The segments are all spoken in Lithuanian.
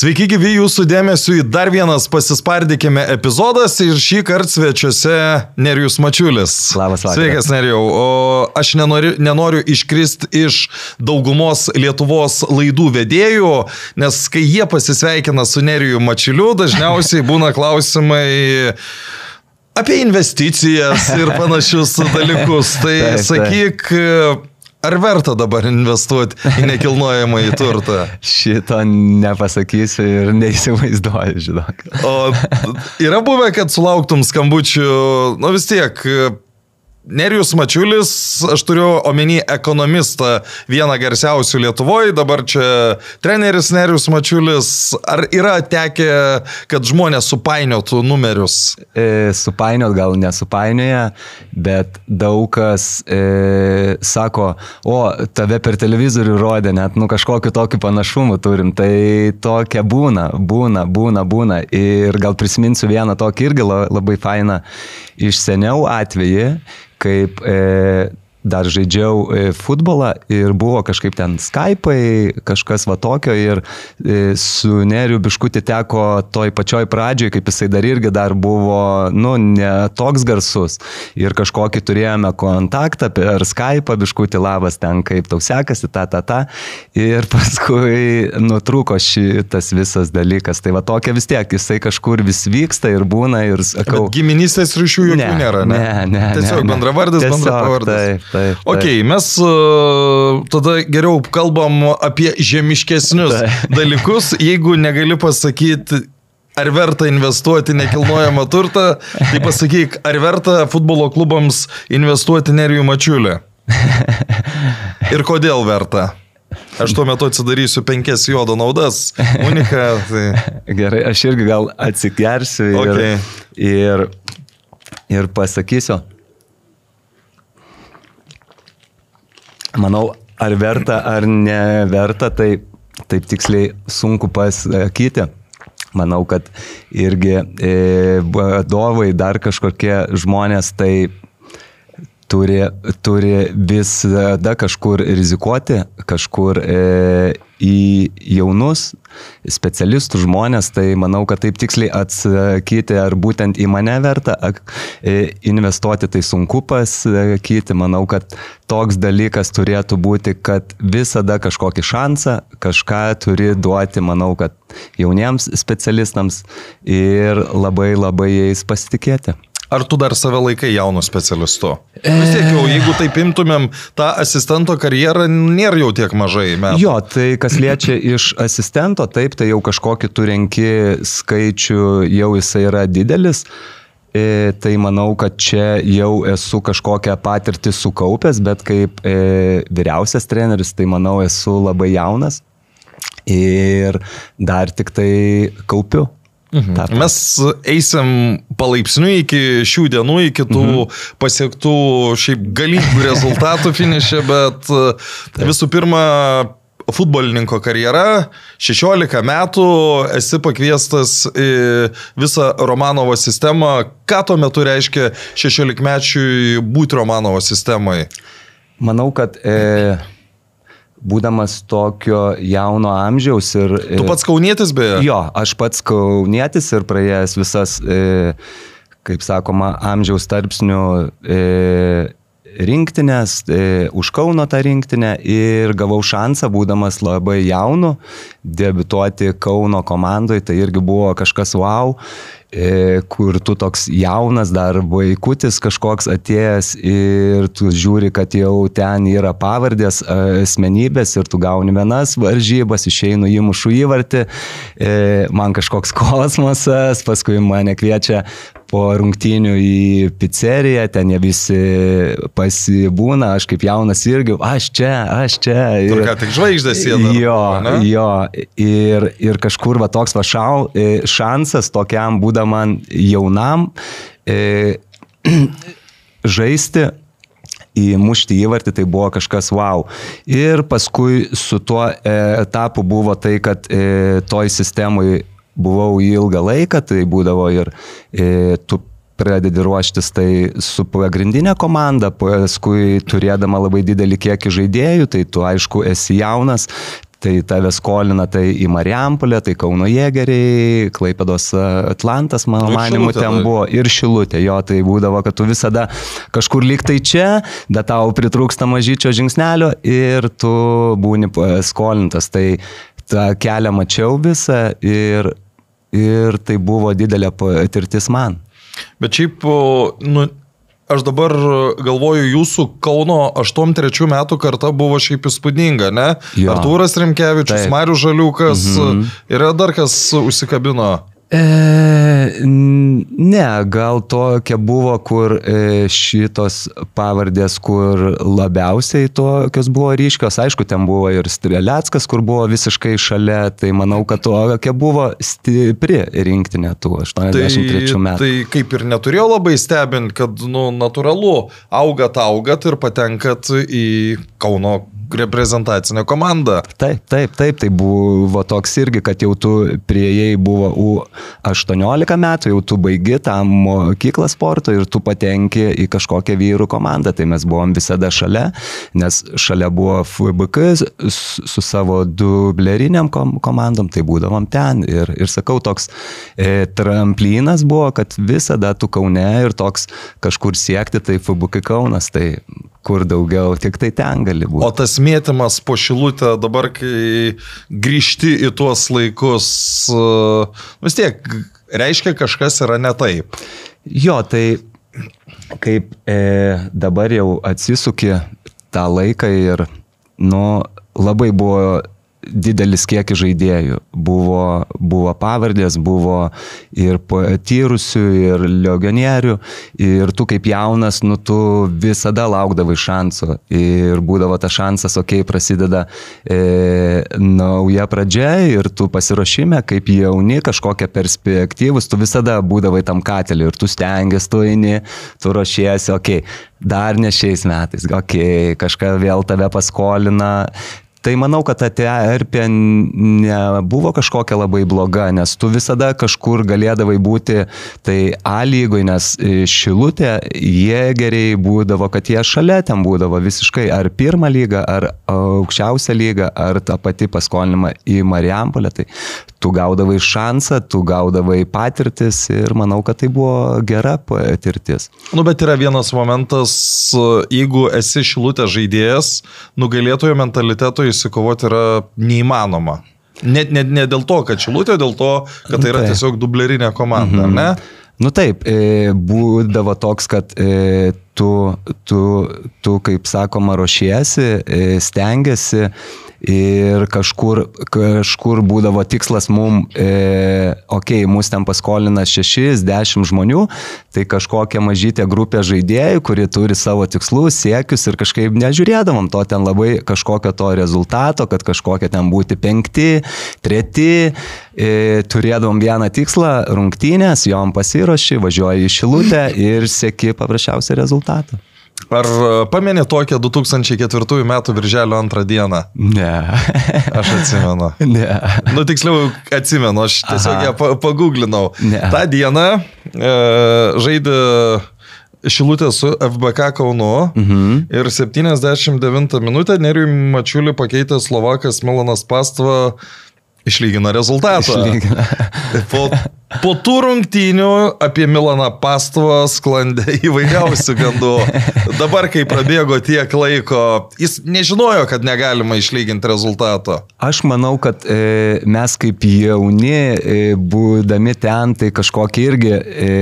Sveiki gyvi jūsų dėmesio į dar vienas pasispardykime epizodas ir šį kartą svečiuose Nerijus Mačiulis. Labas vakaras. Sveikas Nerijau. O aš nenoriu, nenoriu iškristi iš daugumos Lietuvos laidų vedėjų, nes kai jie pasisveikina su Neriju Mačiuliu, dažniausiai būna klausimai apie investicijas ir panašius dalykus. Tai Taip, taip. sakyk, ar verta dabar investuoti į nekilnojamą į turtą? Šito nepasakysiu ir neįsivaizduoju, žinok. O yra buvę, kad sulauktum skambučių, nu vis tiek. Nerijus Mačiulis, aš turiu omeny ekonomistą, vieną garsiausių Lietuvoje, dabar čia treneris Nerijus Mačiulis. Ar yra tekę, kad žmonės supainiotų numerius? E, supainiot gal nesupainioja, bet daug kas e, sako, o tave per televizorių rodė, net nu kažkokiu tokiu panašumu turim. Tai tokia būna, būna, būna, būna. Ir gal prisiminsiu vieną tokį irgi la- labai fainą iš seniau atvejį, kaip e, dar žaidžiau e, futbolą ir buvo kažkaip ten Skype'ai, kažkas va tokio ir e, su Neriu Biškutį teko toj pačioj pradžioj, kaip jisai dar irgi dar buvo, nu, ne toks garsus ir kažkokį turėjome kontaktą per Skype'ą, Biškutį labas ten, kaip tau sekasi, ta, ta, ta ir paskui nutrūko šitas visas dalykas. Tai va tokia vis tiek, jisai kažkur vis vyksta ir būna ir sakau. Bet giminystės ryšių jokių nėra, ne? Ne, ne. Tiesiog ne, ne. bendravardis, Tiesiog, bendrapavardis. Taip, taip. taip. Ok, mes uh, tada geriau kalbam apie žemiškesnius Taip. dalykus, jeigu negali pasakyti, ar verta investuoti nekilnojamą turtą, tai pasakyk, ar verta futbolo klubams investuoti Nerijų Mačiulį. Ir kodėl verta? Aš tuo metu atsidarysiu penkias juodo naudas. Unika. Tai... Gerai, aš irgi gal atsigersiu ir, Okay. ir, ir pasakysiu. Manau, ar verta ar neverta, tai taip tiksliai sunku pasakyti. Manau, kad irgi e, vadovai, dar kažkokie žmonės tai turi, turi visada kažkur rizikuoti, kažkur e, į jaunus specialistų žmonės, tai manau, kad taip tiksliai atsakyti, ar būtent į mane verta e, investuoti, tai sunku pasakyti. Manau, kad toks dalykas turėtų būti, kad visada kažkokį šansą, kažką turi duoti, manau, kad jauniems specialistams ir labai labai jais pasitikėti. Ar tu dar save laikai jaunu specialistu? Vis tiek jau, jeigu taip imtumėm tą asistento karjerą, nėra jau tiek mažai metų. Jo, tai kas liečia iš asistento, taip, tai jau kažkokį tu renki skaičių, jau jisai yra didelis. E, tai manau, kad čia jau esu kažkokią patirtį sukaupęs, bet kaip e, vyriausias treneris, tai manau esu labai jaunas ir dar tik tai kaupiu. Mhm. Mes eisim palaipsniui iki šių dienų, iki tų mhm. pasiektų šiaip galingų rezultatų finišė, bet visų pirma, futbolininko karjera, 16 metų, esi pakviestas į visą Romanovo sistemą. Ką tuo metu reiškia 16 mečiui būti Romanovo sistemai? Manau, kad e, būdamas tokio jauno amžiaus ir... Tu pats kaunietis beje? Jo, aš pats kaunietis ir praėjęs visas, e, kaip sakoma, amžiaus tarpsnių e, rinktinės, e, už Kauno tą rinktinę ir gavau šansą, būdamas labai jaunu, debituoti Kauno komandoje, tai irgi buvo kažkas wow, e, kur tu toks jaunas dar vaikutis kažkoks atėjęs ir tu žiūri, kad jau ten yra pavardės, e, asmenybės ir tu gauni vienas varžybas, išeinu įmušu įvartį, e, man kažkoks kosmosas, paskui mane kviečia po rungtynių į pizzeriją, ten jie visi pasibūna, aš kaip jaunas irgi, aš čia, aš čia. Ir ką tik žvaigždės sėda. Jo, jo, ir, ir kažkur va toks va šau, e, šansas tokiam būdamam jaunam e, žaisti įmušti įvartį, tai buvo kažkas wow. Ir paskui su tuo e, etapu buvo tai, kad e, toj sistemui buvau ilgą laiką, tai būdavo ir e, tu pradedi ruoštis tai su pagrindinė komanda, paskui turėdama labai didelį kiekį žaidėjų, tai tu aišku esi jaunas, tai tave skolina tai į Marijampolę, tai Kauno Jėgeriai, Klaipedos Atlantas, mano Nu, manimu, ten tai. buvo ir Šilutė, jo, tai būdavo, kad tu visada kažkur lyg tai čia, bet tau pritrūksta mažyčio žingsnelio ir tu būni pa- skolintas. Tai tą kelią mačiau visą ir, ir tai buvo didelė patirtis man. Bet šiaip, nu, aš dabar galvoju, jūsų Kauno 83 metų karta buvo šiaip įspūdinga, ne? Jo. Artūras Rimkevičius, Taip. Marius Žaliukas, mhm. yra dar kas užsikabino. E, ne, gal tokia buvo, kur e, šitos pavardės, kur labiausiai tokios buvo ryškios. Aišku, ten buvo ir Streleckas, kur buvo visiškai šalia, tai manau, kad tokia buvo stipri rinktinė tų 83 metų. tai kaip ir neturėjo labai stebint, kad, nu, natūralu, augat, augat ir patenkat į Kauno reprezentacinę komandą. Taip, taip, taip, tai buvo toks irgi, kad jau tu prieėjai buvo U18 metų, jau tu baigi tą mokyklą sporto ir tu patenki į kažkokią vyrų komandą. Tai mes buvom visada šalia, nes šalia buvo FBK su, savo dubleriniam kom komandom, tai būdavom ten. Ir, ir sakau, toks e, tramplinas buvo, kad visada tu kaune ir toks kažkur siekti, tai FBK Kaunas, tai kur daugiau, tik tai ten gali būti. O tas mėtymas po šilutę dabar, kai grįžti į tuos laikus, e, vis tiek reiškia kažkas yra ne taip. Jo, tai kaip e, dabar jau atsisuki tą laiką ir, nu, labai buvo didelis kiekis žaidėjų. Buvo, buvo pavardės, buvo ir patyrusių, ir legionierių. Ir tu kaip jaunas, nu tu visada laukdavai šanso. Ir būdavo tas šansas, okei, okay, prasideda e, nauja pradžia ir tu pasiruošime, kaip jauni, kažkokia perspektyvus, tu visada būdavai tam kateliu ir tu stengiasi, tu eini, tu ruošiesi, okei, okay, dar ne šiais metais, okei, okay, kažką vėl tave paskolina. Tai manau, kad ta terpė nebuvo kažkokia labai bloga, nes tu visada kažkur galėdavai būti tai A lygoj, nes šilutė, jie geriai būdavo, kad jie šalia ten būdavo visiškai ar pirmą lygą, ar aukščiausią lygą, ar tą patį paskolinimą į Marijampolę. Tai tu gaudavai šansą, tu gaudavai patirtis ir manau, kad tai buvo gera patirtis. Nu, bet yra vienas momentas, jeigu esi šilutė žaidėjas, nugalėtojo mentaliteto įsikovoti yra neįmanoma. Net ne, ne dėl to, kad šilutė, dėl to, kad tai yra tiesiog dublerinė komanda, mhm. ne? Nu taip, e, būdavo toks, kad e, tu, tu, tu, kaip sakoma, ruošiesi, e, stengiasi ir kažkur, kažkur būdavo tikslas mum, e, okei, okay, mus ten paskolina 6-10 žmonių, tai kažkokia mažytė grupė žaidėjų, kuri turi savo tikslus, siekius ir kažkaip nežiūrėdavom to ten labai kažkokio to rezultato, kad kažkokia ten būti penkti, treti, e, turėdavom vieną tikslą, rungtynės, jom pasiruoši, važiuoji į šilutę ir sieki paprasčiausią rezultatą. Ar e, pamenė tokią 2004 metų birželio antrą dieną? Ne. Aš atsimenu. ne. Nu, tiksliau, atsimenu, aš tiesiog Aha. ją pa- paguglinau. Ne. Ta diena e, žaidė Šilutė su FBK Kaunu mhm. ir 79 minutę Neriui Mačiulį pakeitė Slovakas Milanas Pastva išlygina rezultatą. Išlygina. Po, po tų rungtynių apie Milaną Pastovą sklandė įvairiausių gandų. Dabar, kai prabėgo tiek laiko, jis nežinojo, kad negalima išlyginti rezultato. Aš manau, kad e, mes kaip jauni, e, būdami ten, tai kažkokį irgi e,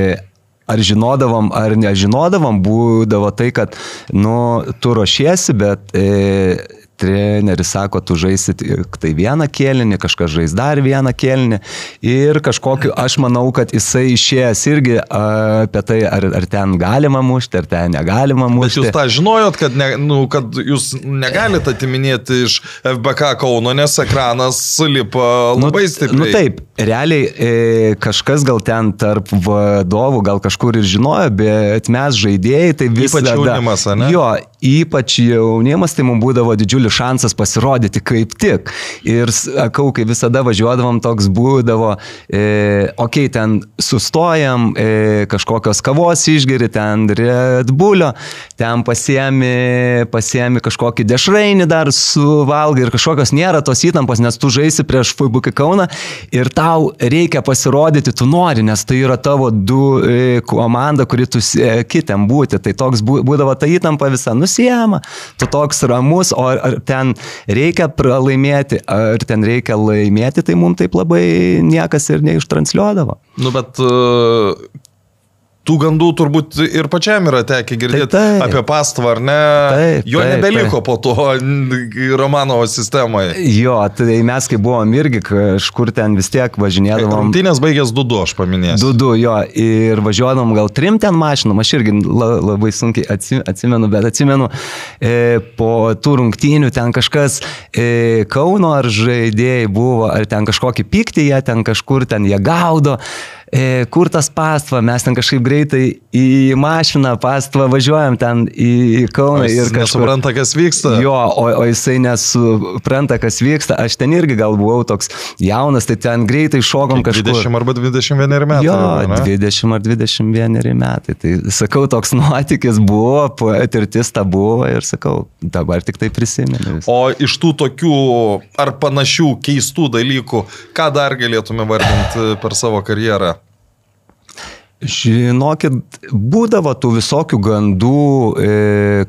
ar žinodavom, ar nežinodavom, būdavo tai, kad, nu, tu ruošiesi, bet e, treneris sako, tu žaisi tik tai vieną kėlinį, kažkas žais dar vieną kėlinį ir kažkokiu, aš manau, kad jisai išėjęs irgi apie tai, ar, ar ten galima mušti, ar ten negalima Bet mušti. jūs tą žinojot, kad, ne, nu, kad jūs negalite atiminėti iš FBK Kauno, nes ekranas lipa labai stipriai. Nu taip, realiai e, kažkas gal ten tarp vadovų, gal kažkur ir žinojo, bet mes žaidėjai, tai vis Ypač jaunimas, ane? Jo, ypač jaunimas, tai mums būdavo didžiulis šansas pasirodyti kaip tik. Ir, sakau, kai visada važiuodavom, toks būdavo, e, okay, ten sustojam, e, kažkokios kavos išgeri, ten Red Bullio, ten pasiemi, pasiemi kažkokį dešrainį dar suvalgai ir kažkokios nėra tos įtampos, nes tu žaisi prieš Fuibukai Kauną ir tau reikia pasirodyti, tu nori, nes tai yra tavo du e, komanda, kuri tu sieki ten būti. Tai toks būdavo ta įtampa visa. Nu, nusiema, tu toks ramus, o ar ten reikia pralaimėti, ar ten reikia laimėti, tai mums taip labai niekas ir neištransliuodavo. Nu, bet tų gandų turbūt ir pačiam yra tekę girdėti taip, taip. apie pastvą, ar ne? Taip, jo taip, nebeliko taip. po to Romanovo sistemoje. Jo, tai mes kai buvom irgi kažkur ten vis tiek važinėdavom. Rungtynės baigęs 2-2, aš paminėsiu. 2-2, jo, ir važiuodavom gal trim ten mašinom, aš irgi labai sunkiai atsimenu, bet atsimenu, e, po tų rungtynių ten kažkas e, Kauno ar žaidėjai buvo, ar ten kažkokį pyktį jie ten kažkur ten jie gaudo e, kur tas pastva, mes ten kažkaip greitai į mašiną pastva važiuojam ten į Kauną. Jis kažkur... nesupranta, kas vyksta. Jo, o, o jisai nesupranta, kas vyksta. Aš ten irgi gal buvau toks jaunas, tai ten greitai šokom kažkur. 20 arba 21 metai. Jo, ne? 20 ar 21 metai. Tai sakau, toks nuotykis buvo, patirtis ta buvo ir sakau, dabar tik tai prisimenu. O iš tų tokių ar panašių keistų dalykų, ką dar galėtume vardinti per savo karjerą? Žinokit, būdavo tų visokių gandų, e,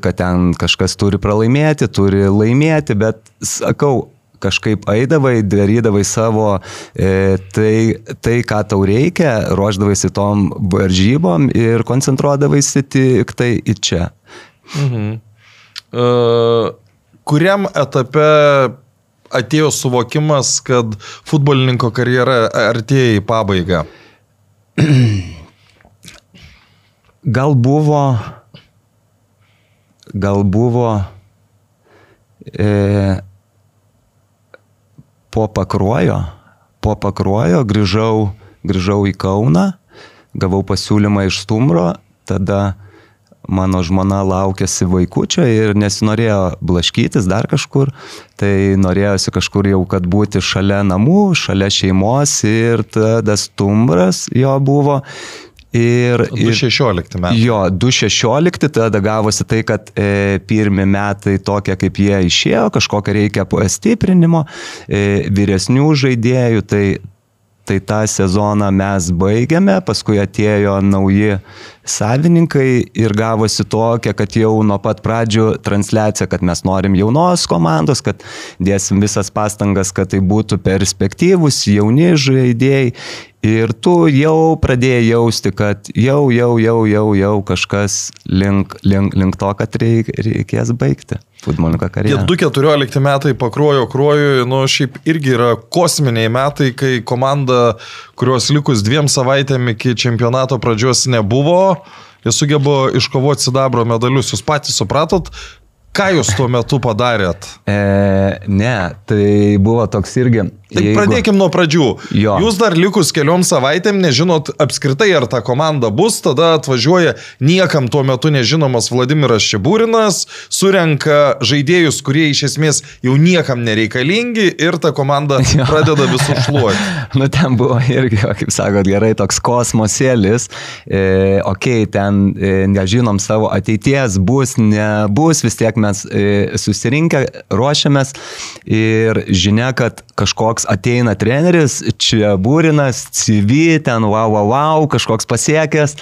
kad ten kažkas turi pralaimėti, turi laimėti, bet sakau, kažkaip eidavai, darydavai savo e, tai, tai, ką tau reikia, ruoždavaisi tom varžybom ir koncentruodavaisi tik tai į čia. Mhm. Uh, kuriam etape atėjo suvokimas, kad futbolininko karjera artėja į pabaigą? Gal buvo, gal buvo e, po pakruojo, po pakruojo grįžau, grįžau į Kauną, gavau pasiūlymą iš Stumro, tada mano žmona laukėsi vaikučio ir nesinorėjo blaškytis dar kažkur, tai norėjosi kažkur jau, kad būti šalia namų, šalia šeimos ir tada stumbras jo buvo Ir, 2016 metai. Jo, 2016 tada gavosi tai, kad e, pirmi metai tokie, kaip jie išėjo, kažkokio reikia pastiprinimo, e, vyresnių žaidėjų, tai, tai tą sezoną mes baigėme, paskui atėjo nauji savininkai ir gavosi tokia, kad jau nuo pat pradžių transliacija, kad mes norim jaunos komandos, kad dėsim visas pastangas, kad tai būtų perspektyvus, jauni žaidėjai. Ir tu jau pradėjai jausti, kad jau, jau, jau, jau, jau kažkas link, link, link to, kad reik, reikės baigti futbolininko karjerą. Tie 2-14 metai pakruojo kruojui, nu šiaip irgi yra kosminiai metai, kai komanda, kurios likus dviem savaitėm iki čempionato pradžios nebuvo, jie sugebo iškovoti sidabro medalius. Jūs patys supratot, ką jūs tuo metu padarėt? E, ne, tai buvo toks irgi Tai jeigu... pradėkim nuo pradžių. Jo. Jūs dar likus keliom savaitėm nežinot apskritai, ar ta komanda bus, tada atvažiuoja niekam tuo metu nežinomas Vladimiras Šibūrinas, surenka žaidėjus, kurie iš esmės jau niekam nereikalingi ir ta komanda jo. pradeda visus šluoti. nu, ten buvo irgi, kaip sakot, gerai, toks kosmosėlis. E, ok, ten e, nežinom savo ateities, bus, nebus, vis tiek mes e, susirinkę, ruošiamės ir žinia, kad kažkoks ateina treneris, čia būrinas, CV, ten wow, wow, wow, kažkoks pasiekęs.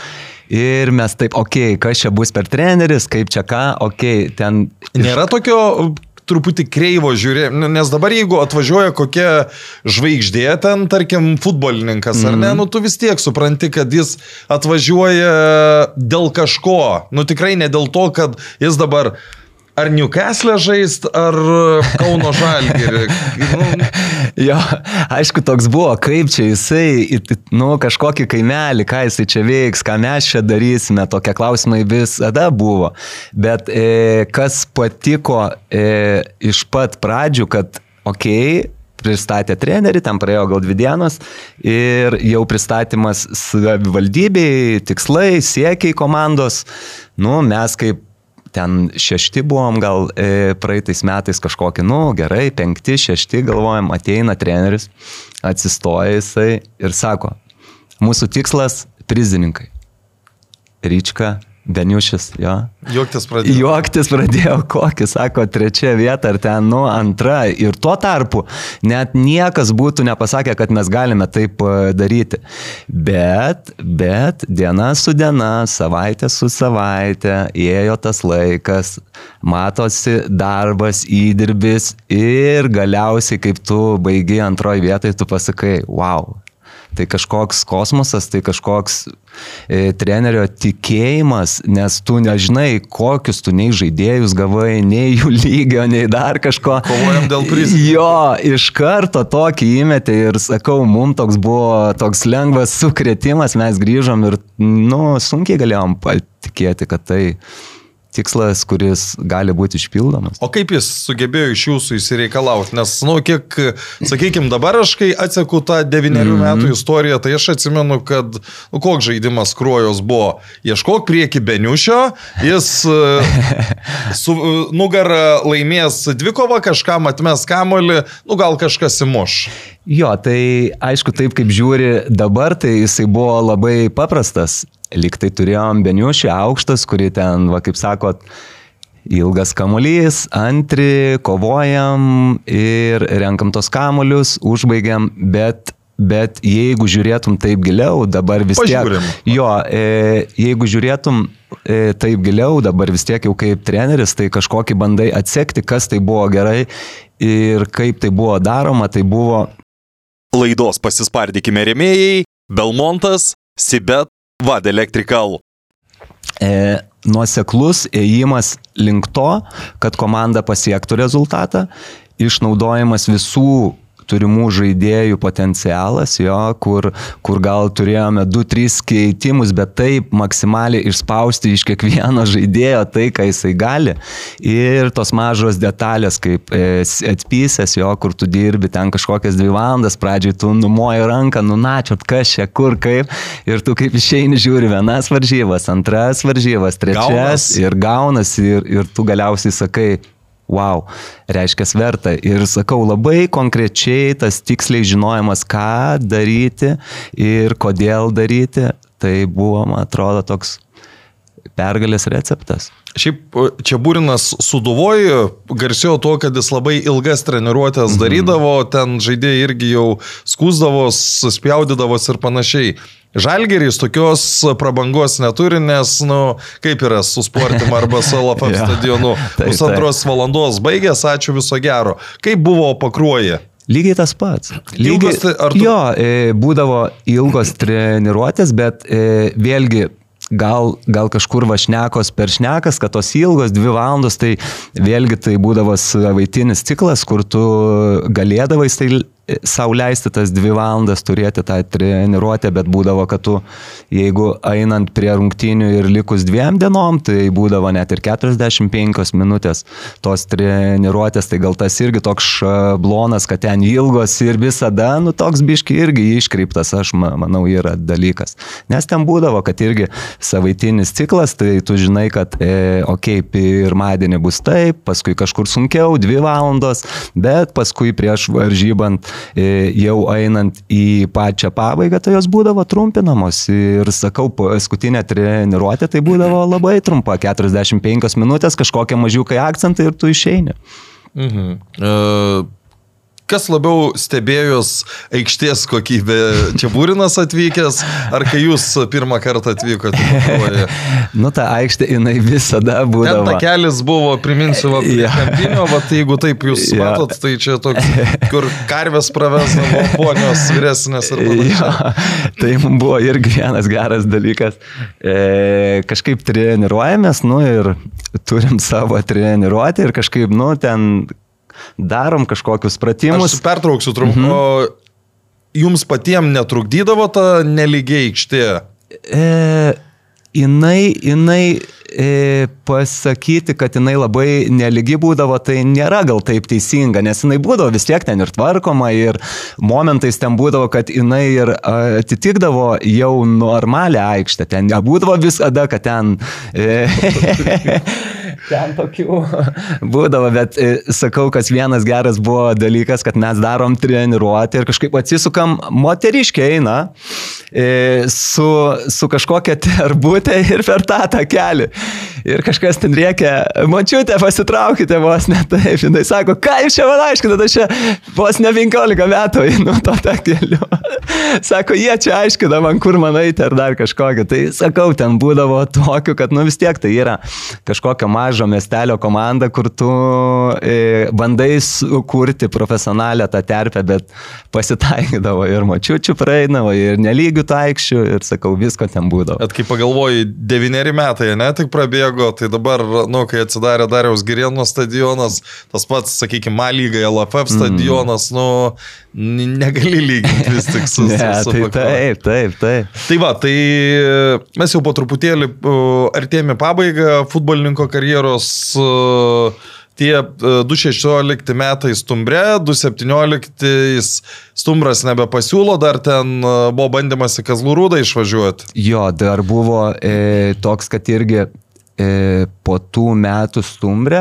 Ir mes taip, okei, okay, kas čia bus per treneris, kaip čia ką, okei, okay, ten. Nėra tokio truputį kreivo žiūrė, nes dabar jeigu atvažiuoja kokia žvaigždė ten, tarkim, futbolininkas, ar ne, mm. nu tu vis tiek supranti, kad jis atvažiuoja dėl kažko, nu tikrai ne dėl to, kad jis dabar ar Newcastle žaist, ar Kauno Žalgirį. Nu. jo, aišku, toks buvo, kaip čia jisai, nu, kažkokį kaimelį, ką jisai čia veiks, ką mes čia darysime, tokie klausimai visada buvo. Bet e, kas patiko e, iš pat pradžių, kad, okei, okay, pristatė trenerį, ten praėjo gal dvi dienos ir jau pristatymas savivaldybei, tikslai, siekiai komandos. Nu, mes kaip ten šešti buvom, gal e, praeitais metais kažkokį, nu gerai, penkti, šešti, galvojam, ateina treneris, atsistoja jisai ir sako, mūsų tikslas - prizininkai. Ryčka, Beniušis, jo. Juoktis pradėjo. Juoktis pradėjo, kokį, sako, trečia vieta ar ten, nu, antra. Ir tuo tarpu net niekas būtų nepasakę, kad mes galime taip e, daryti. Bet, bet diena su diena, savaitė su savaitė, ėjo tas laikas, matosi darbas, įdirbis ir galiausiai, kaip tu baigi antroji vietai, tu pasakai, wow, tai kažkoks kosmosas, tai kažkoks trenerio tikėjimas, nes tu nežinai, kokius tu nei žaidėjus gavai, nei jų lygio, nei dar kažko. Kovojam dėl prizų. Jo, iš karto tokį įmetė ir sakau, mums toks buvo toks lengvas sukretimas, mes grįžom ir, nu, sunkiai galėjom patikėti, kad tai tikslas, kuris gali būti išpildomas. O kaip jis sugebėjo iš jūsų įsireikalauti? Nes, na, nu, kiek, sakykime, dabar aš kai atseku tą devyniarių mm -hmm. metų istoriją, tai aš atsimenu, kad, nu, koks žaidimas kruojos buvo. Ieškok prieki Beniušio, jis su nugarą laimės dvikovą, kažkam atmes kamolį, nu, gal kažkas įmuš. Jo, tai aišku, taip kaip žiūri dabar, tai jisai buvo labai paprastas. Liktai turėjom Beniušį aukštas, kurį ten, va kaip sakot, ilgas kamuolys, antri, kovojam ir renkam tos kamuolius, užbaigiam, bet Bet jeigu žiūrėtum taip giliau, dabar vis tiek... Pažiūrėm. Jo, e, jeigu žiūrėtum e, taip giliau, dabar vis tiek jau kaip treneris, tai kažkokį bandai atsekti, kas tai buvo gerai ir kaip tai buvo daroma, tai buvo... Laidos pasispardykime remėjai - Belmontas, Sibet Vad Electrical. E, nuoseklus ėjimas link to, kad komanda pasiektų rezultatą, išnaudojimas visų turimų žaidėjų potencialas, jo, kur, kur gal turėjome 2-3 keitimus, bet taip maksimaliai išspausti iš kiekvieno žaidėjo tai, ką jisai gali. Ir tos mažos detalės, kaip e, atpysės, jo, kur tu dirbi ten kažkokias dvi valandas, pradžiai tu numoji ranką, nunačiot, kas čia, kur, kaip, ir tu kaip išeini žiūri vienas varžybas, antras varžybas, trečias Gaunas. ir gaunasi ir, ir tu galiausiai sakai, wow, reiškia verta. Ir sakau, labai konkrečiai tas tiksliai žinojimas, ką daryti ir kodėl daryti, tai buvo, man atrodo, toks pergalės receptas. Šiaip čia Būrinas suduvojo, garsėjo to, kad jis labai ilgas treniruotės mhm. darydavo, ten žaidėjai irgi jau skūsdavos, spjaudydavos ir panašiai. Žalgeris tokios prabangos neturi, nes, nu, kaip yra su sportim arba su LFF ja, stadionu. Pusantros valandos baigęs, ačiū viso gero. Kaip buvo pakruoja? Lygiai tas pats. Lygiai, Ilgas, tai tu... Jo, e, būdavo ilgos treniruotės, bet e, vėlgi gal, gal kažkur vašnekos per šnekas, kad tos ilgos dvi valandos, tai vėlgi tai būdavo savaitinis ciklas, kur tu galėdavai tai sau leisti tas dvi valandas turėti tą treniruotę, bet būdavo, kad tu, jeigu einant prie rungtynių ir likus dviem dienom, tai būdavo net ir 45 minutės tos treniruotės, tai gal tas irgi toks šablonas, kad ten ilgos ir visada, nu toks biški irgi iškreiptas, aš manau, yra dalykas. Nes ten būdavo, kad irgi savaitinis ciklas, tai tu žinai, kad, e, okei, okay, pirmadienį bus taip, paskui kažkur sunkiau, dvi valandos, bet paskui prieš varžybant jau einant į pačią pabaigą, tai jos būdavo trumpinamos. Ir sakau, paskutinė treniruotė tai būdavo labai trumpa, 45 minutės, kažkokie mažiukai akcentai ir tu išeini. Mhm. Uh kas labiau stebėjus aikštės kokybė, čia Būrinas atvykęs, ar kai jūs pirmą kartą atvykote? nu, ta aikštė, jinai visada buvo. Ten takelis buvo, priminsiu, va, ja. kampinio, va, tai jeigu taip jūs ja. matot, tai čia toks, kur karvės pravesdavo ponios vyresnės ir panašiai. Ja. Tai mums buvo irgi vienas geras dalykas. E, kažkaip treniruojamės, nu ir turim savo treniruotę ir kažkaip, nu, ten darom kažkokius pratimus. Aš pertrauksiu trumpai. Mhm. O jums patiems netrukdydavo ta neligiai aikštė? E, jinai, jinai e, pasakyti, kad jinai labai neligi būdavo, tai nėra gal taip teisinga, nes jinai būdavo vis tiek ten ir tvarkoma, ir momentais ten būdavo, kad jinai ir atitikdavo jau normalią aikštę, ten nebūdavo visada, kad ten... E, ten tokių būdavo, bet e, sakau, kas vienas geras buvo dalykas, kad mes darom treniruotę ir kažkaip atsisukam, moteriškiai eina e, su, su kažkokia terbutė ir per tą tą kelią. Ir kažkas ten reikia, mačiute, pasitraukite vos ne taip. Jis sako, ką jūs čia man aiškinate, aš čia vos ne 15 metų einu to tą keliu. Sako, jie čia aiškina man, kur man eiti ar dar kažkokią. Tai sakau, ten būdavo tokių, kad nu vis tiek tai yra kažkokia mažo miestelio komanda, kur tu e, bandai sukurti profesionalią tą terpę, bet pasitaikydavo ir mačiučių praeidavo, ir nelygių taikščių, ir sakau, visko ten būdavo. Bet kai pagalvoji, devyneri metai, ne tik prabėgo, tai dabar, nu, kai atsidarė Dariaus Girieno stadionas, tas pats, sakykime, Malyga, LFF stadionas, mm. nu, negali lyginti vis tik su... ne, su, su tai taip, taip, taip. Tai va, tai mes jau po truputėlį artėjame pabaigą futbolininko karjeros. Uh, tie 2016 e, metai stumbre, 2017 stumbras nebepasiūlo, dar ten e, buvo bandymas į Kazlų rūdą išvažiuoti. Jo, dar buvo e, toks, kad irgi e, po tų metų stumbre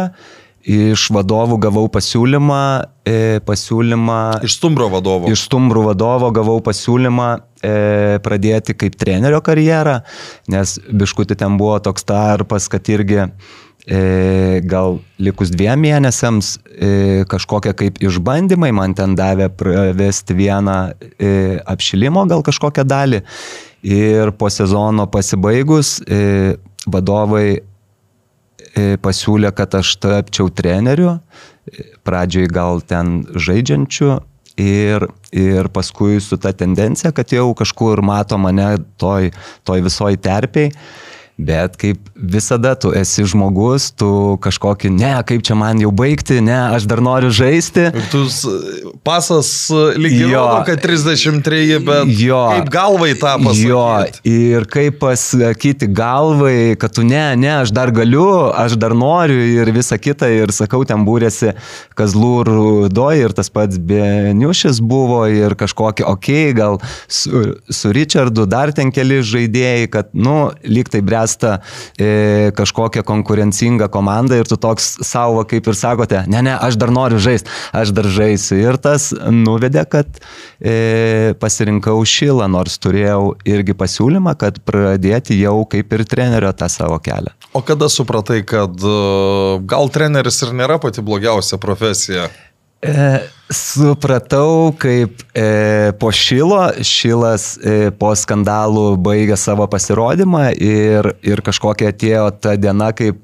iš vadovų gavau pasiūlymą, e, pasiūlymą. Iš stumbro vadovo. Iš stumbrų vadovo gavau pasiūlymą e, pradėti kaip trenerio karjerą, nes biškuti ten buvo toks tarpas, kad irgi e, gal likus dviem mėnesiams e, kažkokie kaip išbandymai man ten davė pravesti vieną e, apšilimo gal kažkokią dalį ir po sezono pasibaigus e, vadovai e, pasiūlė, kad aš tapčiau treneriu, pradžioj gal ten žaidžiančiu ir, ir paskui su ta tendencija, kad jau kažkur mato mane toj, toj visoj terpiai. Bet kaip visada, tu esi žmogus, tu kažkokį, ne, kaip čia man jau baigti, ne, aš dar noriu žaisti. Ir tu pasas lygiai rodo, kad 33, bet jo, kaip galvai tą pasakyti. Jo, ir kaip pasakyti galvai, kad tu ne, ne, aš dar galiu, aš dar noriu ir visa kita. Ir sakau, ten būrėsi Kazlų Rudoj ir tas pats Beniušis buvo ir kažkokie, okei, okay, gal su, su Richardu dar ten keli žaidėjai, kad, nu, lyg tai bręs bręsta e, kažkokia konkurencinga komanda ir tu toks savo, kaip ir sakote, ne, ne, aš dar noriu žaisti, aš dar žaisiu. Ir tas nuvedė, kad e, pasirinkau šilą, nors turėjau irgi pasiūlymą, kad pradėti jau kaip ir trenerio tą savo kelią. O kada supratai, kad e, gal treneris ir nėra pati blogiausia profesija? E, supratau, kaip e, po šilo, šilas e, po skandalų baigė savo pasirodymą ir, ir kažkokia atėjo ta diena, kaip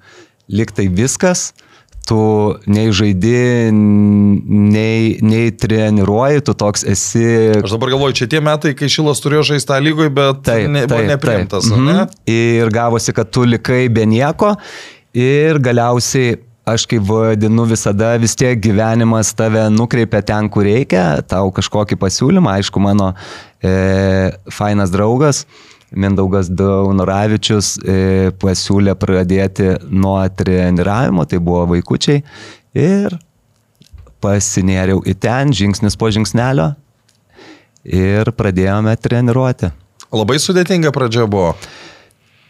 liktai viskas, tu nei žaidi, nei, nei treniruoji, tu toks esi. Aš dabar galvoju, čia tie metai, kai Šilas turėjo žaisti tą lygoj, bet taip, ne, taip, neprimtas. Taip. Ne? Mhm. Ir gavosi, kad tu likai be nieko ir galiausiai aš kaip vadinu visada, vis tiek gyvenimas tave nukreipia ten, kur reikia, tau kažkokį pasiūlymą, aišku, mano e, fainas draugas. Mindaugas Daunoravičius e, pasiūlė pradėti nuo treniravimo, tai buvo vaikučiai. Ir pasinėriau į ten, žingsnis po žingsnelio. Ir pradėjome treniruoti. Labai sudėtinga pradžia buvo.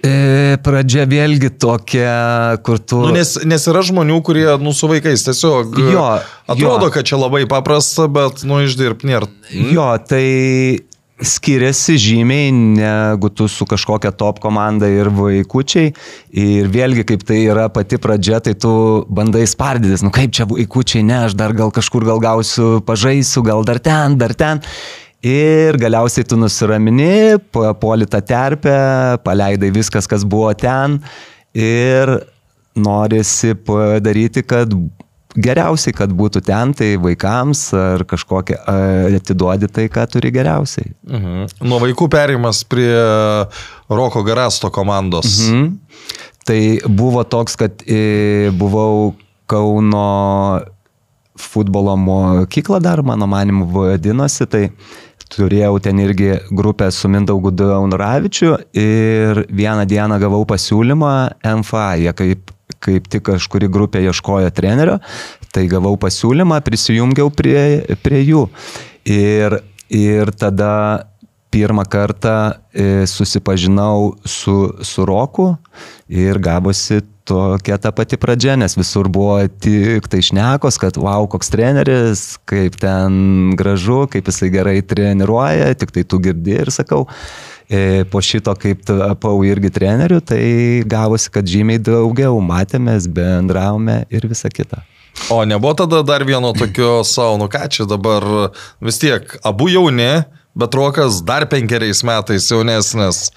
E, pradžia vėlgi tokia, kur tu... Nu, nes, nes yra žmonių, kurie, nu, su vaikais tiesiog... Jo. Atrodo, jo. kad čia labai paprasta, bet, nu, išdirb nėra. Jo, tai skiriasi žymiai negu tu su kažkokia top komanda ir vaikučiai. Ir vėlgi, kaip tai yra pati pradžia, tai tu bandai spardytis, nu kaip čia vaikučiai, ne, aš dar gal kažkur gal gausiu, pažaisiu, gal dar ten, dar ten. Ir galiausiai tu nusiramini, puoli tą terpę, paleidai viskas, kas buvo ten ir norisi padaryti, kad geriausiai, kad būtų ten, tai vaikams ar kažkokia atiduodi tai, ką turi geriausiai. Mhm. Nuo vaikų perimas prie Roko Garasto komandos. Mhm. Tai buvo toks, kad e, buvau Kauno futbolo mokykla dar, mano manimu, vadinosi, tai turėjau ten irgi grupę su Mindaugu Daunravičiu ir vieną dieną gavau pasiūlymą MFA, jie kaip, kaip tik kažkuri grupė ieškojo trenerio, tai gavau pasiūlymą, prisijungiau prie, prie jų. Ir, ir tada pirmą kartą e, susipažinau su, su Roku ir gavosi tokia ta pati pradžia, nes visur buvo tik tai šnekos, kad wow, koks treneris, kaip ten gražu, kaip jisai gerai treniruoja, tik tai tu girdi ir sakau, e, po šito kaip tapau irgi treneriu, tai gavosi, kad žymiai daugiau matėmės, bendravome ir visa kita. O nebuvo tada dar vieno tokio savo, nu ką čia dabar vis tiek, abu jauni, bet Rokas dar penkeriais metais jaunesnis.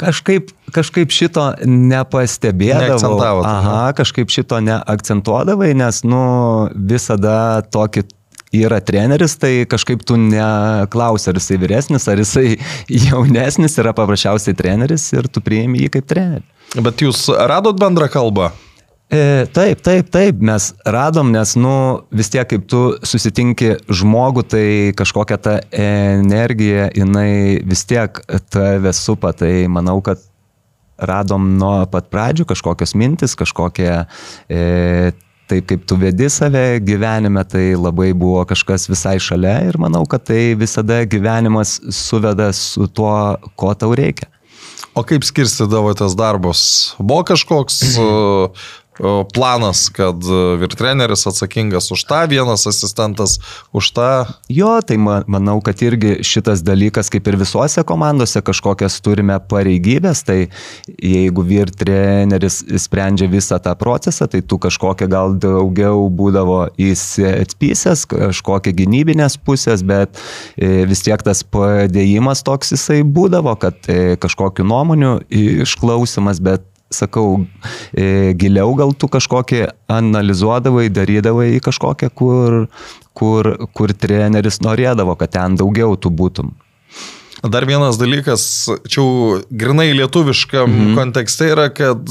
Kažkaip, kažkaip šito nepastebėdavau. Aha, kažkaip šito neakcentuodavai, nes, nu, visada tokį yra treneris, tai kažkaip tu neklausi, ar jisai vyresnis, ar jisai jaunesnis, yra paprasčiausiai treneris ir tu priimi jį kaip trenerį. Bet jūs radot bendrą kalbą? E, taip, taip, taip, mes radom, nes, nu, vis tiek, kaip tu susitinki žmogų, tai kažkokia ta energija, jinai vis tiek tave supa, tai manau, kad radom nuo pat pradžių kažkokios mintis, kažkokie, e, taip kaip tu vedi save gyvenime, tai labai buvo kažkas visai šalia ir manau, kad tai visada gyvenimas suveda su tuo, ko tau reikia. O kaip skirstydavotės darbus? Buvo kažkoks planas, kad e, vyr treneris atsakingas už tą, vienas asistentas už tą. Jo, tai manau, kad irgi šitas dalykas, kaip ir visuose komandose, kažkokias turime pareigybės, tai jeigu vyr treneris sprendžia visą tą procesą, tai tu kažkokia gal daugiau būdavo įsitpysęs, kažkokia gynybinės pusės, bet e, vis tiek tas padėjimas toks jisai būdavo, kad e, kažkokiu nuomonių išklausimas, bet sakau, e, giliau gal tu kažkokį analizuodavai, darydavai kažkokią, kur, kur, kur treneris norėdavo, kad ten daugiau tu būtum. Dar vienas dalykas, čia grinai lietuviškam mhm. kontekste yra, kad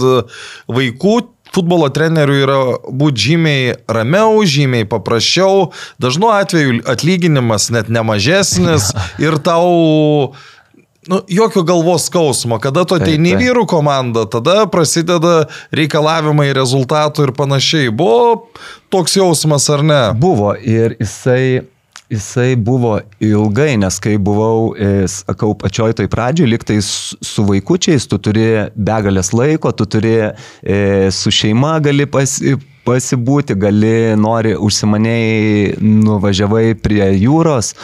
vaikų futbolo trenerių yra būti žymiai ramiau, žymiai paprasčiau, dažnu atveju atlyginimas net nemažesnis ir tau Nu, jokio galvos skausmo, kada tu ateini į vyrų komandą, tada prasideda reikalavimai rezultatų ir panašiai. Buvo toks jausmas ar ne? Buvo ir jisai Jisai buvo ilgai, nes kai buvau, e, sakau, pačioj toj pradžioj, liktai su vaikučiais, tu turi begalės laiko, tu turi e, su šeima gali pasi, pasibūti, gali, nori, užsimanėjai, nuvažiavai prie jūros,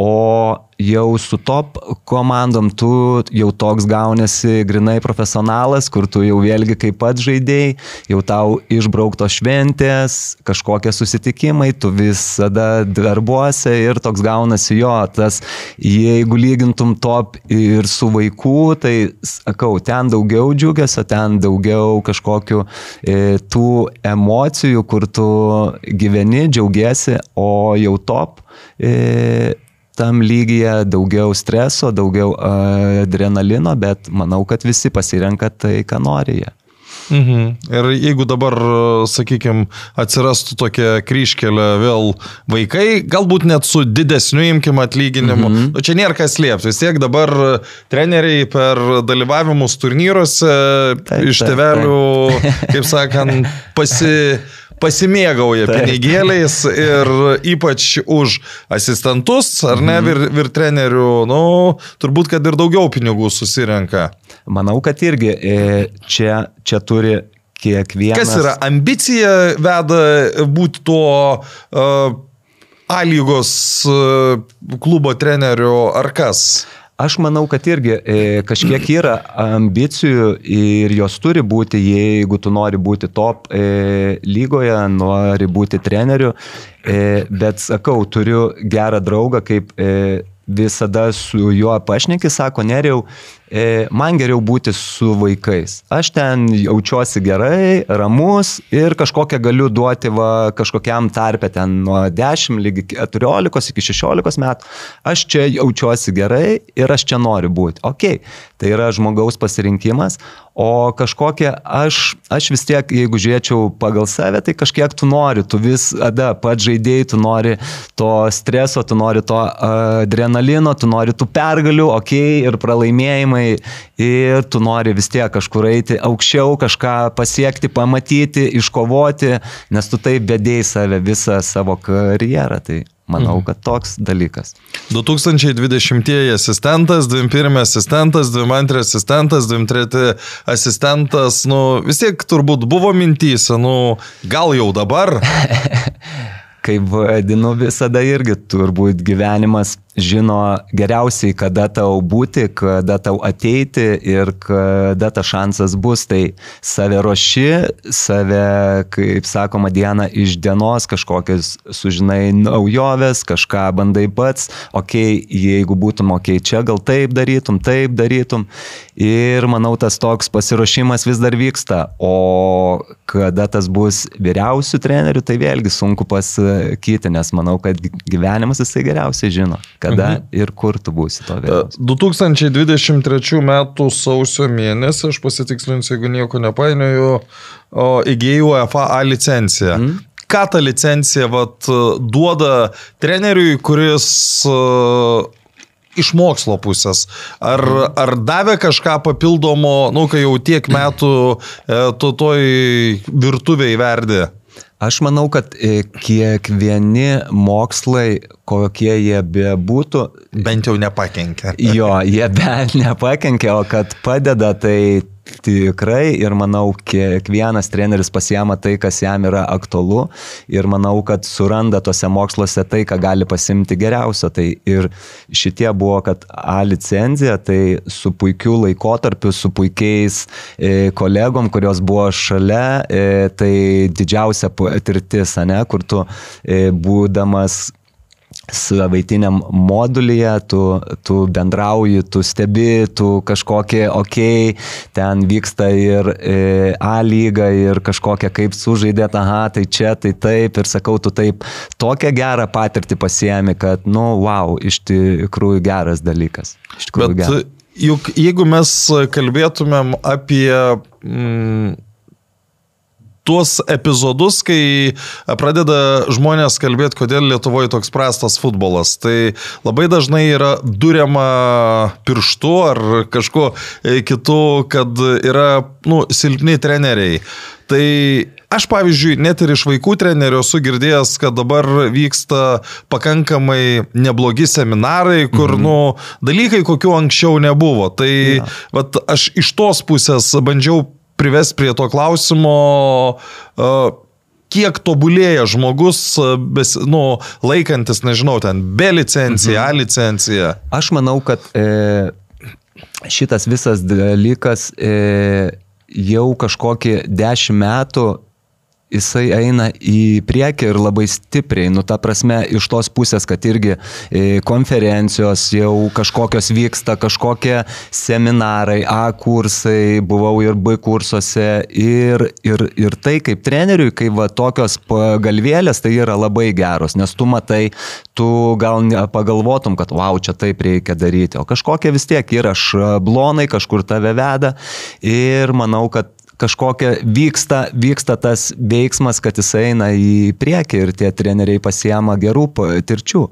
o jau su top komandom tu jau toks gaunasi grinai profesionalas, kur tu jau vėlgi kaip pat žaidėjai, jau tau išbraukto šventės, kažkokie susitikimai, tu visada darbuose ir toks gaunasi jo, tas jeigu lygintum top ir su vaikų, tai sakau, ten daugiau džiugesio, ten daugiau kažkokių e, tų emocijų, kur tu gyveni, džiaugiesi, o jau top e, tam lygyje daugiau streso, daugiau adrenalino, bet manau, kad visi pasirenka tai, ką nori jie. Mhm. Ir jeigu dabar, sakykime, atsirastų tokia kryškelė vėl vaikai, galbūt net su didesniu imkim atlyginimu, mhm. nu, čia nėra kas liepti. Vis tiek dabar treneriai per dalyvavimus turnyruose taip, iš tevelių, kaip sakant, pasi pasimėgauja tai. pinigėliais ir ypač už asistentus, ar ne, mhm. vir, vir trenerių, nu, turbūt, kad ir daugiau pinigų susirenka. Manau, kad irgi e, čia, čia turi kiekvienas. Kas yra ambicija veda būti tuo uh, A lygos uh, klubo treneriu ar kas? Aš manau, kad irgi e, kažkiek yra ambicijų ir jos turi būti, jeigu tu nori būti top e, lygoje, nori būti treneriu. E, bet sakau, turiu gerą draugą, kaip visada su juo pašneki, sako, neriau, E, man geriau būti su vaikais. Aš ten jaučiuosi gerai, ramus ir kažkokią galiu duoti va, kažkokiam tarpe ten nuo 10 lygi 14 iki 16 metų. Aš čia jaučiuosi gerai ir aš čia noriu būti. Ok, tai yra žmogaus pasirinkimas, o kažkokia aš, aš vis tiek, jeigu žiūrėčiau pagal save, tai kažkiek tu nori, tu visada pat žaidėjai, tu nori to streso, tu nori to adrenalino, tu nori tų pergalių, ok, ir pralaimėjimai ir tu nori vis tiek kažkur eiti aukščiau, kažką pasiekti, pamatyti, iškovoti, nes tu taip bedėjai save visą savo karjerą. Tai Manau, kad toks dalykas. 2020 asistentas, 21 asistentas, 22 asistentas, 23 asistentas, nu vis tiek turbūt buvo mintys, nu gal jau dabar. Kaip vadinu visada irgi, turbūt gyvenimas žino geriausiai, kada tau būti, kada tau ateiti ir kada tas šansas bus. Tai save ruoši, save, kaip sakoma, dieną iš dienos kažkokias sužinai naujoves, kažką bandai pats, okei, okay, jeigu būtum okei okay, čia, gal taip darytum, taip darytum. Ir manau, tas toks pasiruošimas vis dar vyksta. O kada tas bus vyriausių trenerių, tai vėlgi sunku pasakyti, nes manau, kad gyvenimas jisai geriausiai žino kada mhm. ir kur tu būsi to vėliau. 2023 m. sausio mėnesį, aš pasitikslinsiu, jeigu nieko nepainioju, įgyjau UEFA A licenciją. Mhm. Ką ta licencija vat, duoda treneriui, kuris uh, iš mokslo pusės. Ar, mhm. ar davė kažką papildomo, nu, kai jau tiek metų e, tu toj virtuviai verdė? Aš manau, kad e, kiekvieni mokslai, kokie jie bebūtų. Bent jau nepakenkia. Jo, jie bent nepakenkia, o kad padeda, tai tikrai ir manau, kiekvienas treneris pasiema tai, kas jam yra aktualu ir manau, kad suranda tose moksluose tai, ką gali pasimti geriausio. Tai ir šitie buvo, kad A licenzija, tai su puikiu laikotarpiu, su puikiais e, kolegom, kurios buvo šalia, e, tai didžiausia patirtis, ne, kur tu e, būdamas savaitiniam modulyje, tu, tu bendrauji, tu stebi, tu kažkokie, okei, okay, ten vyksta ir e, A lyga ir kažkokia kaip sužaidėt, aha, tai čia, tai taip, ir sakau, tu taip, tokią gerą patirtį pasiemi, kad, nu, wow, iš tikrųjų geras dalykas. Iš tikrųjų Bet, geras. Juk jeigu mes kalbėtumėm apie mm, tuos epizodus, kai pradeda žmonės kalbėti, kodėl Lietuvoje toks prastas futbolas. Tai labai dažnai yra duriama pirštu ar kažkuo e, kitu, kad yra nu, silpni treneriai. Tai aš, pavyzdžiui, net ir iš vaikų trenerių esu girdėjęs, kad dabar vyksta pakankamai neblogi seminarai, kur, mhm. nu, dalykai, kokių anksčiau nebuvo. Tai ja. vat, aš iš tos pusės bandžiau prives prie to klausimo, kiek tobulėja žmogus, bes, nu, laikantis, nežinau, ten be licencija, mhm. A licencija. Aš manau, kad e, šitas visas dalykas e, jau kažkokį dešimt metų jisai eina į priekį ir labai stipriai, nu ta prasme, iš tos pusės, kad irgi e, konferencijos jau kažkokios vyksta, kažkokie seminarai, A kursai, buvau ir B kursuose. Ir, ir, ir tai kaip treneriui, kai va tokios pagalvėlės, tai yra labai geros, nes tu matai, tu gal pagalvotum, kad wow, čia taip reikia daryti, o kažkokie vis tiek yra šablonai, kažkur tave veda. Ir manau, kad kažkokia vyksta, vyksta tas veiksmas, kad jis eina į priekį ir tie treneriai pasiema gerų patirčių.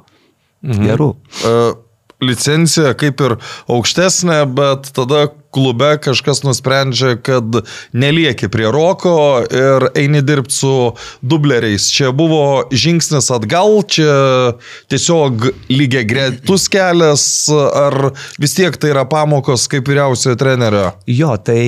Mhm. Gerų. Uh, licencija kaip ir aukštesnė, bet tada klube kažkas nusprendžia, kad nelieki prie roko ir eini dirbti su dubleriais. Čia buvo žingsnis atgal, čia tiesiog lygiai gretus kelias, ar vis tiek tai yra pamokos kaip vyriausiojo trenerio? Jo, tai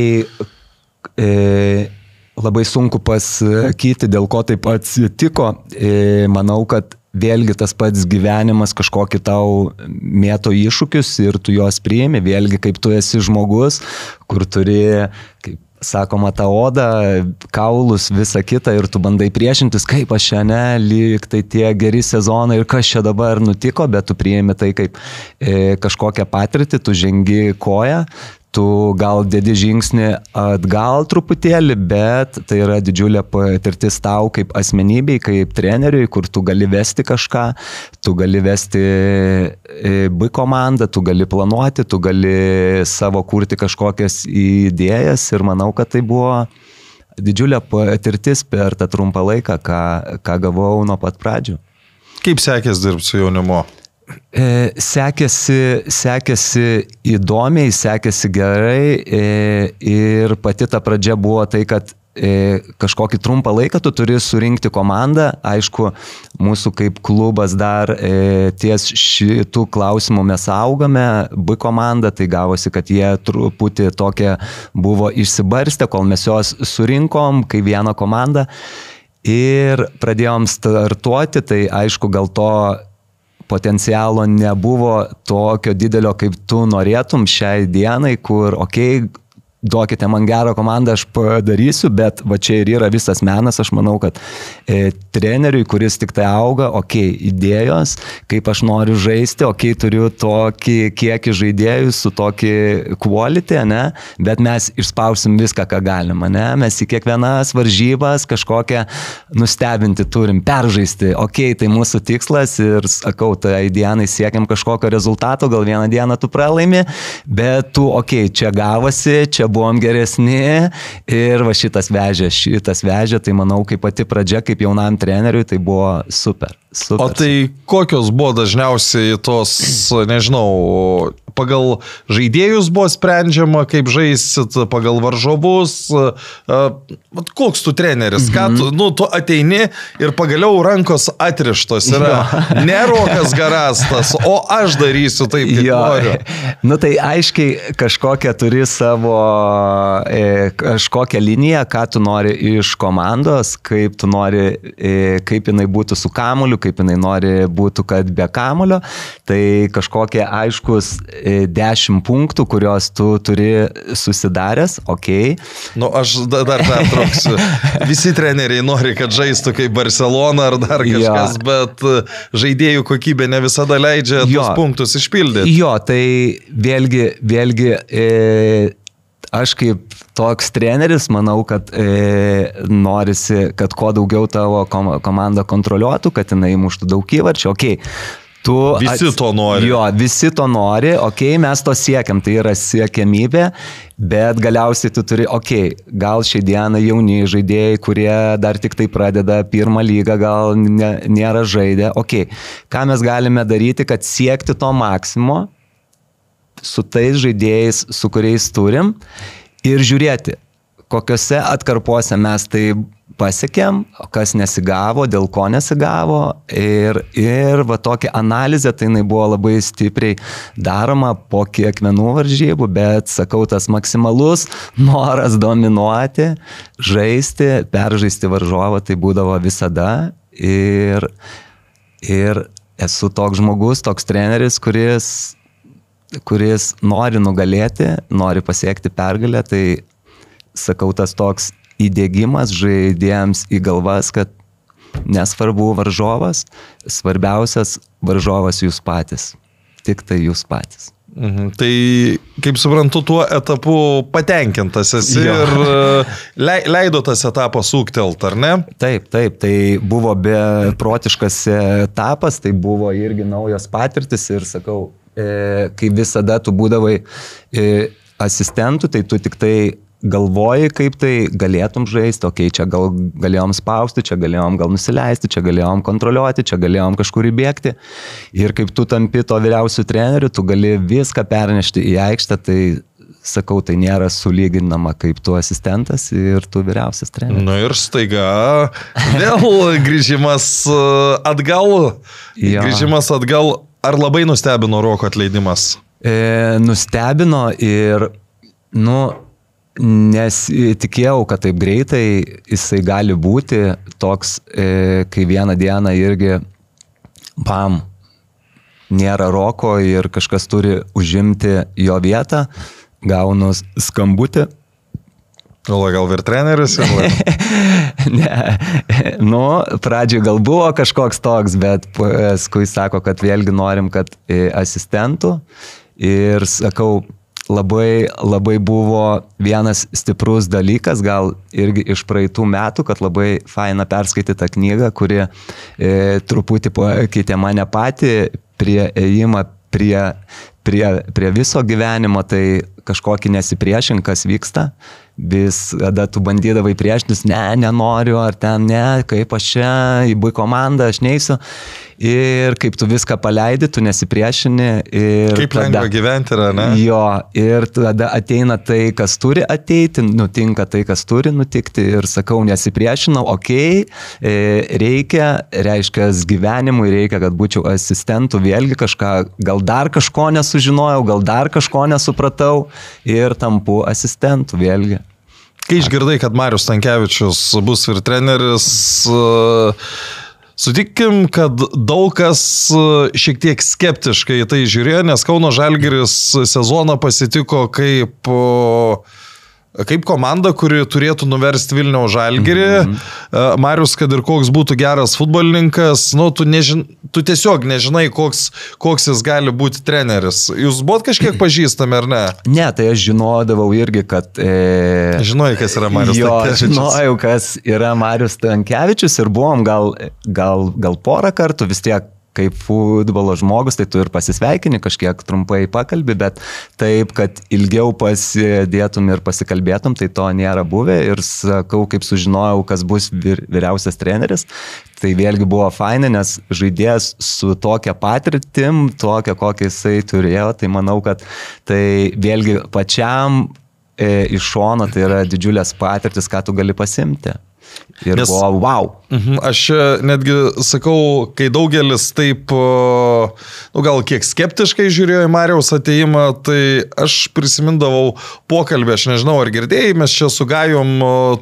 labai sunku pasakyti, dėl ko taip atsitiko. E, manau, kad vėlgi tas pats gyvenimas kažkokį tau mėto iššūkius ir tu juos priimi, vėlgi kaip tu esi žmogus, kur turi, kaip sakoma, tą odą, kaulus, visą kitą ir tu bandai priešintis, kaip aš šiandien, lyg tai tie geri sezonai ir kas čia dabar nutiko, bet tu priimi tai kaip e, kažkokią patirtį, tu žengi koją, tu gal dedi žingsnį atgal truputėlį, bet tai yra didžiulė patirtis tau kaip asmenybei, kaip treneriui, kur tu gali vesti kažką, tu gali vesti e, B komandą, tu gali planuoti, tu gali savo kurti kažkokias idėjas ir manau, kad tai buvo didžiulė patirtis per tą trumpą laiką, ką, ką gavau nuo pat pradžių. Kaip sekės dirbti su jaunimu? E, sekėsi, sekėsi įdomiai, sekėsi gerai e, ir pati ta pradžia buvo tai, kad e, kažkokį trumpą laiką tu turi surinkti komandą. Aišku, mūsų kaip klubas dar e, ties šitų klausimų mes augame, B komanda, tai gavosi, kad jie truputį tokie buvo išsibarstę, kol mes juos surinkom kaip vieną komandą. Ir pradėjom startuoti, tai aišku, gal to potencialo nebuvo tokio didelio, kaip tu norėtum šiai dienai, kur, okei, okay, duokite man gerą komandą, aš padarysiu, bet va čia ir yra visas menas, aš manau, kad e, treneriui, kuris tik tai auga, okei, okay, idėjos, kaip aš noriu žaisti, okei, okay, turiu tokį kiekį žaidėjų su tokį quality, ne, bet mes išspausim viską, ką galima, ne, mes į kiekvienas varžybas kažkokią nustebinti turim, peržaisti, okei, okay, tai mūsų tikslas ir sakau, tai dienai siekiam kažkokio rezultato, gal vieną dieną tu pralaimi, bet tu, okei, okay, čia gavosi, čia buvom geresni ir va šitas vežė, šitas vežė, tai manau, kaip pati pradžia, kaip jaunam treneriui, tai buvo super. Super o tai kokios buvo dažniausiai tos, nežinau, pagal žaidėjus buvo sprendžiama, kaip žaisit, pagal varžovus. Koks tu treneris, mhm. ką tu, mhm. nu, tu ateini ir pagaliau rankos atrištos yra. Jo. Ne Rokas Garastas, o aš darysiu taip, kaip jo. noriu. Nu tai aiškiai kažkokią turi savo, e, kažkokią liniją, ką tu nori iš komandos, kaip tu nori, e, kaip jinai būtų su kamuliu, kaip jinai nori būtų, kad be kamulio. Tai kažkokie aiškus 10 e, punktų, kuriuos tu turi susidaręs, ok. Nu, aš dar pertrauksiu. Visi treneriai nori, kad žaistų kaip Barcelona ar dar kažkas, jo. bet e, žaidėjų kokybė ne visada leidžia jo. tuos punktus išpildyti. Jo, tai vėlgi, vėlgi e, aš kaip toks treneris, manau, kad e, norisi, kad kuo daugiau tavo kom komanda kontroliuotų, kad jinai muštų daug įvarčių. Okay. Tu visi ats... to nori. Jo, visi to nori, okei, okay, mes to siekiam, tai yra siekiamybė, bet galiausiai tu turi, okei, okay, gal šiai dienai jauni žaidėjai, kurie dar tik tai pradeda pirmą lygą, gal ne, nėra žaidę, okei, okay, ką mes galime daryti, kad siekti to maksimo su tais žaidėjais, su kuriais turim ir žiūrėti, kokiuose atkarpuose mes tai pasiekėm, kas nesigavo, dėl ko nesigavo. Ir, ir va tokia analizė, tai jinai buvo labai stipriai daroma po kiekvienų varžybų, bet sakau, tas maksimalus noras dominuoti, žaisti, peržaisti varžovą, tai būdavo visada. Ir, ir esu toks žmogus, toks treneris, kuris kuris nori nugalėti, nori pasiekti pergalę, tai sakau, tas toks įdėgymas žaidėjams į galvas, kad nesvarbu varžovas, svarbiausias varžovas jūs patys. Tik tai jūs patys. Mhm. Tai, kaip suprantu, tuo etapu patenkintas esi jo. ir e, leido tas etapas sūktelt, ar ne? Taip, taip, tai buvo beprotiškas etapas, tai buvo irgi naujos patirtis ir sakau, kai visada tu būdavai e, asistentų, tai tu tik tai galvoji, kaip tai galėtum žaisti, okei, okay, čia gal galėjom spausti, čia galėjom gal nusileisti, čia galėjom kontroliuoti, čia galėjom kažkur įbėgti. Ir kaip tu tampi to vyriausių trenerių, tu gali viską pernešti į aikštę, tai sakau, tai nėra sulyginama kaip tu asistentas ir tu vyriausias treneris. Na nu ir staiga vėl grįžimas e, atgal. Ja. Grįžimas atgal. Ar labai nustebino Roko atleidimas? E, nustebino ir, nu, Nes tikėjau, kad taip greitai jisai gali būti toks, e, kai vieną dieną irgi, bam, nėra roko ir kažkas turi užimti jo vietą, gaunu skambutį. Gal, gal ir treneris? ne, nu, pradžioje gal buvo kažkoks toks, bet paskui sako, kad vėlgi norim, kad e, asistentų. Ir sakau, labai, labai buvo vienas stiprus dalykas, gal irgi iš praeitų metų, kad labai faina perskaityti tą knygą, kuri e, truputį pakeitė mane patį prie ėjimą prie, prie, prie viso gyvenimo, tai kažkokį nesipriešink, kas vyksta, vis tada tu bandydavai priešintis, ne, nenoriu, ar ten ne, kaip aš čia, į bui komandą, aš neįsiu. Ir kaip tu viską paleidi, tu nesipriešini. Kaip tada, lengva gyventi yra, ne? Jo, ir tada ateina tai, kas turi ateiti, nutinka tai, kas turi nutikti. Ir sakau, nesipriešinau, okei, okay, reikia, reiškia, gyvenimui reikia, kad būčiau asistentų, vėlgi kažką, gal dar kažko nesužinojau, gal dar kažko nesupratau ir tampu asistentų, vėlgi. Kai išgirdai, kad Marius Tankievičius bus ir treneris, Sutikim, kad daug kas šiek tiek skeptiškai tai žiūrėjo, nes Kauno Žalgiris sezoną pasitiko kaip Kaip komanda, kuri turėtų nuversti Vilniaus žalgerį, mm -hmm. Marius, kad ir koks būtų geras futbolininkas, nu, tu, nežin, tu tiesiog nežinai, koks, koks jis gali būti treneris. Jūs buvot kažkiek pažįstami, ar ne? Ne, tai aš žinodavau irgi, kad... E... Žinojai, kas yra Marius jo, Tankievičius. Žinojau, kas yra Marius Tankievičius ir buvom gal, gal, gal porą kartų vis tiek kaip futbolo žmogus, tai tu ir pasisveikini, kažkiek trumpai pakalbi, bet taip, kad ilgiau pasidėtum ir pasikalbėtum, tai to nėra buvę ir sakau, kaip sužinojau, kas bus vir, vyriausias treneris, tai vėlgi buvo faina, nes žaidėjas su tokia patirtim, tokia, kokią jisai turėjo, tai manau, kad tai vėlgi pačiam e, iš šono tai yra didžiulės patirtis, ką tu gali pasimti. Ir Nes, buvo wow. Mhm, aš netgi sakau, kai daugelis taip, nu gal kiek skeptiškai žiūrėjo į Marijos ateimą, tai aš prisimindavau pokalbį, aš nežinau ar girdėjai, mes čia su Gajom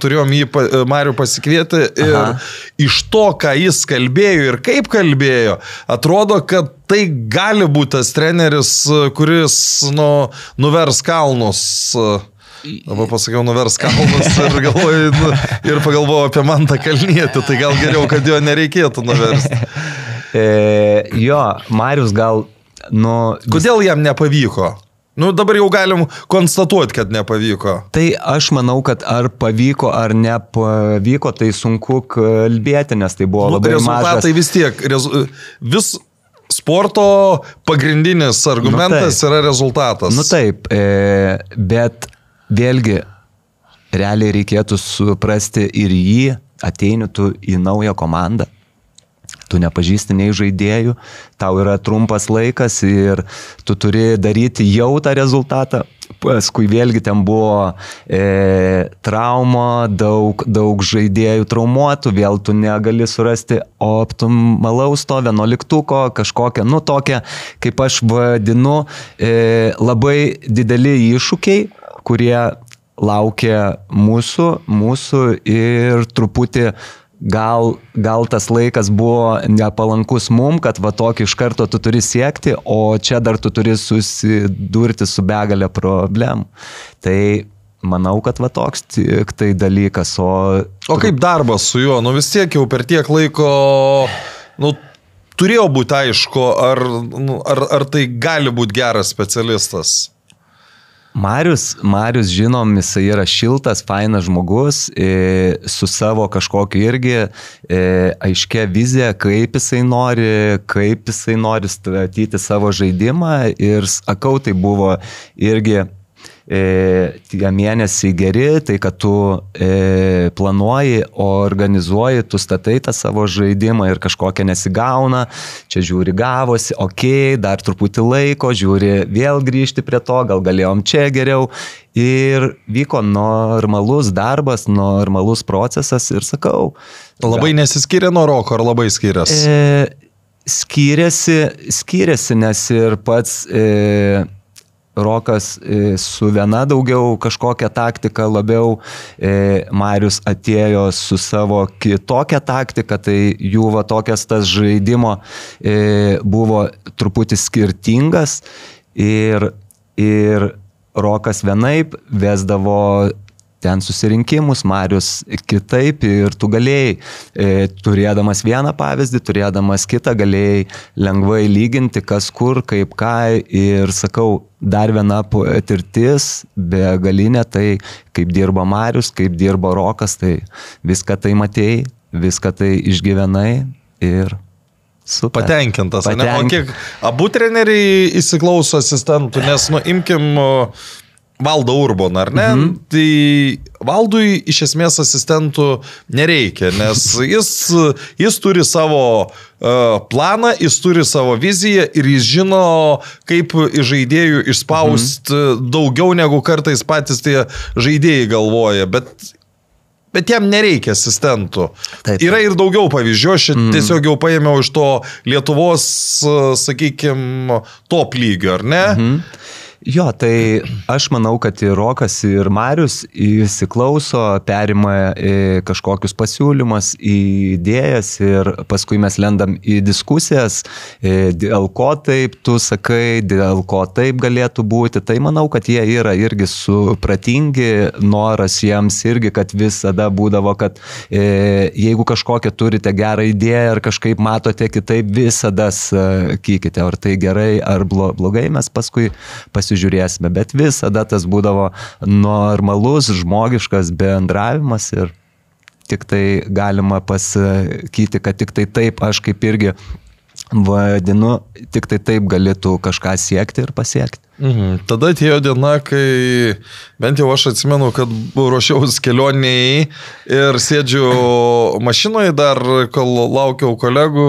turėjom jį Marijų pasikvieti ir Aha. iš to, ką jis kalbėjo ir kaip kalbėjo, atrodo, kad tai gali būti tas treneris, kuris nu, nuvers kalnus. Dabar pasakiau nuvers kalnus ir, galvoju, nu, ir pagalvojau apie Mantą Kalnietį, tai gal geriau, kad jo nereikėtų nuversti. E, jo, Marius gal, nu... Kodėl jam nepavyko? Nu, dabar jau galim konstatuoti, kad nepavyko. Tai aš manau, kad ar pavyko, ar nepavyko, tai sunku kalbėti, nes tai buvo nu, labai rezultatai mažas. vis tiek, rezu, vis sporto pagrindinis argumentas nu, taip. yra rezultatas. Nu taip, e, bet vėlgi, realiai reikėtų suprasti ir jį, ateini tu į naują komandą, tu nepažįsti nei žaidėjų, tau yra trumpas laikas ir tu turi daryti jau tą rezultatą. Paskui vėlgi ten buvo e, trauma, daug, daug žaidėjų traumuotų, vėl tu negali surasti optimalaus to vienuoliktuko, kažkokią, nu tokią, kaip aš vadinu, e, labai dideli iššūkiai, kurie laukia mūsų, mūsų ir truputį gal, gal tas laikas buvo nepalankus mum, kad va tokį iš karto tu turi siekti, o čia dar tu turi susidurti su begalė problemų. Tai manau, kad va toks tik tai dalykas. O, o kaip darbas su juo? Nu vis tiek jau per tiek laiko, nu, turėjo būti aišku, ar, nu, ar, ar tai gali būti geras specialistas. Marius, Marius žinom, jisai yra šiltas, fainas žmogus, e, su savo kažkokiu irgi e, aiškia vizija, kaip jisai nori, kaip jisai nori statyti savo žaidimą ir sakau, tai buvo irgi tie mėnesiai geri, tai kad tu e, planuoji, organizuoji, tu statai tą savo žaidimą ir kažkokia nesigauna, čia žiūri gavosi, okei, okay, dar truputį laiko, žiūri vėl grįžti prie to, gal galėjom čia geriau. Ir vyko normalus darbas, normalus procesas ir sakau. Labai gal, nesiskiria nuo roko, ar labai skiriasi? E, skiriasi, skiriasi, nes ir pats e, Rokas e, su viena daugiau kažkokia taktika, labiau e, Marius atėjo su savo kitokia taktika, tai jų va tokias tas žaidimo e, buvo truputį skirtingas ir, ir Rokas vienaip vesdavo ten susirinkimus, Marius kitaip ir tu galėjai, e, turėdamas vieną pavyzdį, turėdamas kitą, galėjai lengvai lyginti, kas kur, kaip ką ir sakau, dar viena patirtis, begalinė tai, kaip dirba Marius, kaip dirba Rokas, tai viską tai matėjai, viską tai išgyvenai ir Super. Patenkintas. Patenk... Ne? O kiek abu treneriai įsiklauso asistentų, nes, nu, imkim, uh, valdo Urboną, ar ne? Mhm. Tai valdui iš esmės asistentų nereikia, nes jis, jis turi savo uh, planą, jis turi savo viziją ir jis žino, kaip iš žaidėjų išspausti mhm. daugiau negu kartais patys tie žaidėjai galvoja. Bet Bet jam nereikia asistentų. Taip. Yra ir daugiau pavyzdžių, aš mm. tiesiog jau paėmiau iš to Lietuvos, sakykime, top lygio, ar ne? Mm -hmm. Jo, tai aš manau, kad ir Rokas, ir Marius įsiklauso, perima e, kažkokius pasiūlymus, idėjas ir paskui mes lendam į diskusijas, e, dėl ko taip tu sakai, dėl ko taip galėtų būti. Tai manau, kad jie yra irgi supratingi, noras jiems irgi, kad visada būdavo, kad e, jeigu kažkokią turite gerą idėją ar kažkaip matote kitaip, visada sakykite, ar tai gerai ar blogai, mes paskui pasiūlysime pasižiūrėsime, bet visada tas būdavo normalus, žmogiškas bendravimas ir tik tai galima pasakyti, kad tik tai taip aš kaip irgi vadinu, tik tai taip galėtų kažką siekti ir pasiekti. Mhm. Tada atėjo diena, kai bent jau aš atsimenu, kad ruošiausi kelioniai ir sėdžiu mašinoje dar, kol laukiau kolegų.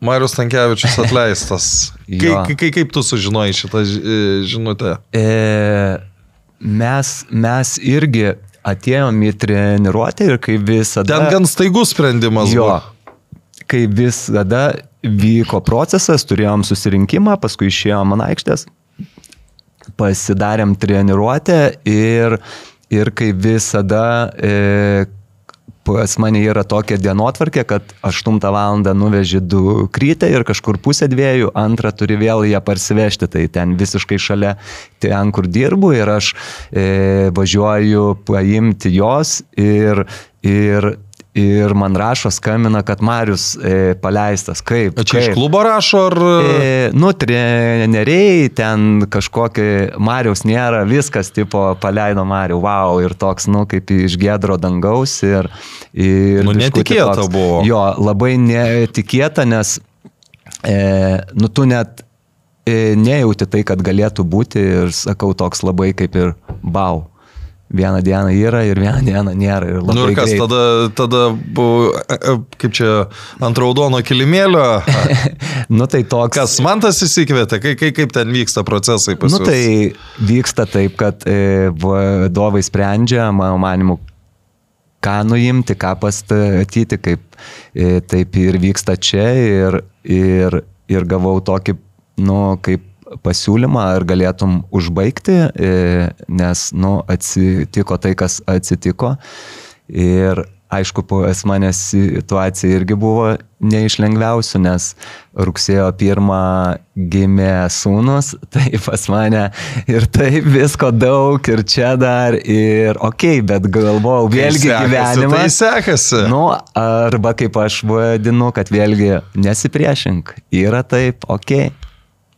Marius Tankievičius atleistas. kaip, kaip, kaip tu sužinojai šitą e, žinutę? E, mes, mes irgi atėjom į treniruotę ir kaip visada... Ten gan staigus sprendimas. Jo. Buvo. Kai visada vyko procesas, turėjom susirinkimą, paskui išėjom ant aikštės, pasidarėm treniruotę ir, ir kaip visada... E, pas mane yra tokia dienotvarkė, kad 8 val. nuveži du krytę ir kažkur pusę dviejų, antrą turi vėl ją parsivežti, tai ten visiškai šalia ten, kur dirbu ir aš e, važiuoju paimti jos ir, ir Ir man rašo, skambina, kad Marius e, paleistas. Kaip? O čia kaip? iš klubo rašo ar... E, nu, treneriai, ten kažkokie Marius nėra, viskas tipo paleido Mariu, wow, ir toks, nu, kaip iš gedro dangaus. Ir, ir nu, netikėta toks, buvo. Jo, labai netikėta, nes, e, nu, tu net e, nejauti tai, kad galėtų būti ir sakau toks labai kaip ir bau vieną dieną yra ir vieną dieną nėra. Ir nu ir kas, greit. tada, tada buvo, e, e, kaip čia, ant raudono kilimėlio. nu tai toks. Kas man tas įsikvėtė, kaip, kaip, kaip ten vyksta procesai pas Nu tai vyksta taip, kad e, vadovai sprendžia, mano manimu, ką nuimti, ką pastatyti, kaip taip ir vyksta čia ir, ir, ir gavau tokį, nu, kaip pasiūlymą, ar galėtum užbaigti, e, nes, nu, atsitiko tai, kas atsitiko. Ir aišku, pas mane situacija irgi buvo ne iš lengviausių, nes rugsėjo pirmą gimė sūnus, tai pas mane ir taip visko daug, ir čia dar, ir okei, okay, bet galvojau, vėlgi sekasi, gyvenimas. Tai sekasi. Nu, arba kaip aš vadinu, kad vėlgi nesipriešink, yra taip, okei. Okay.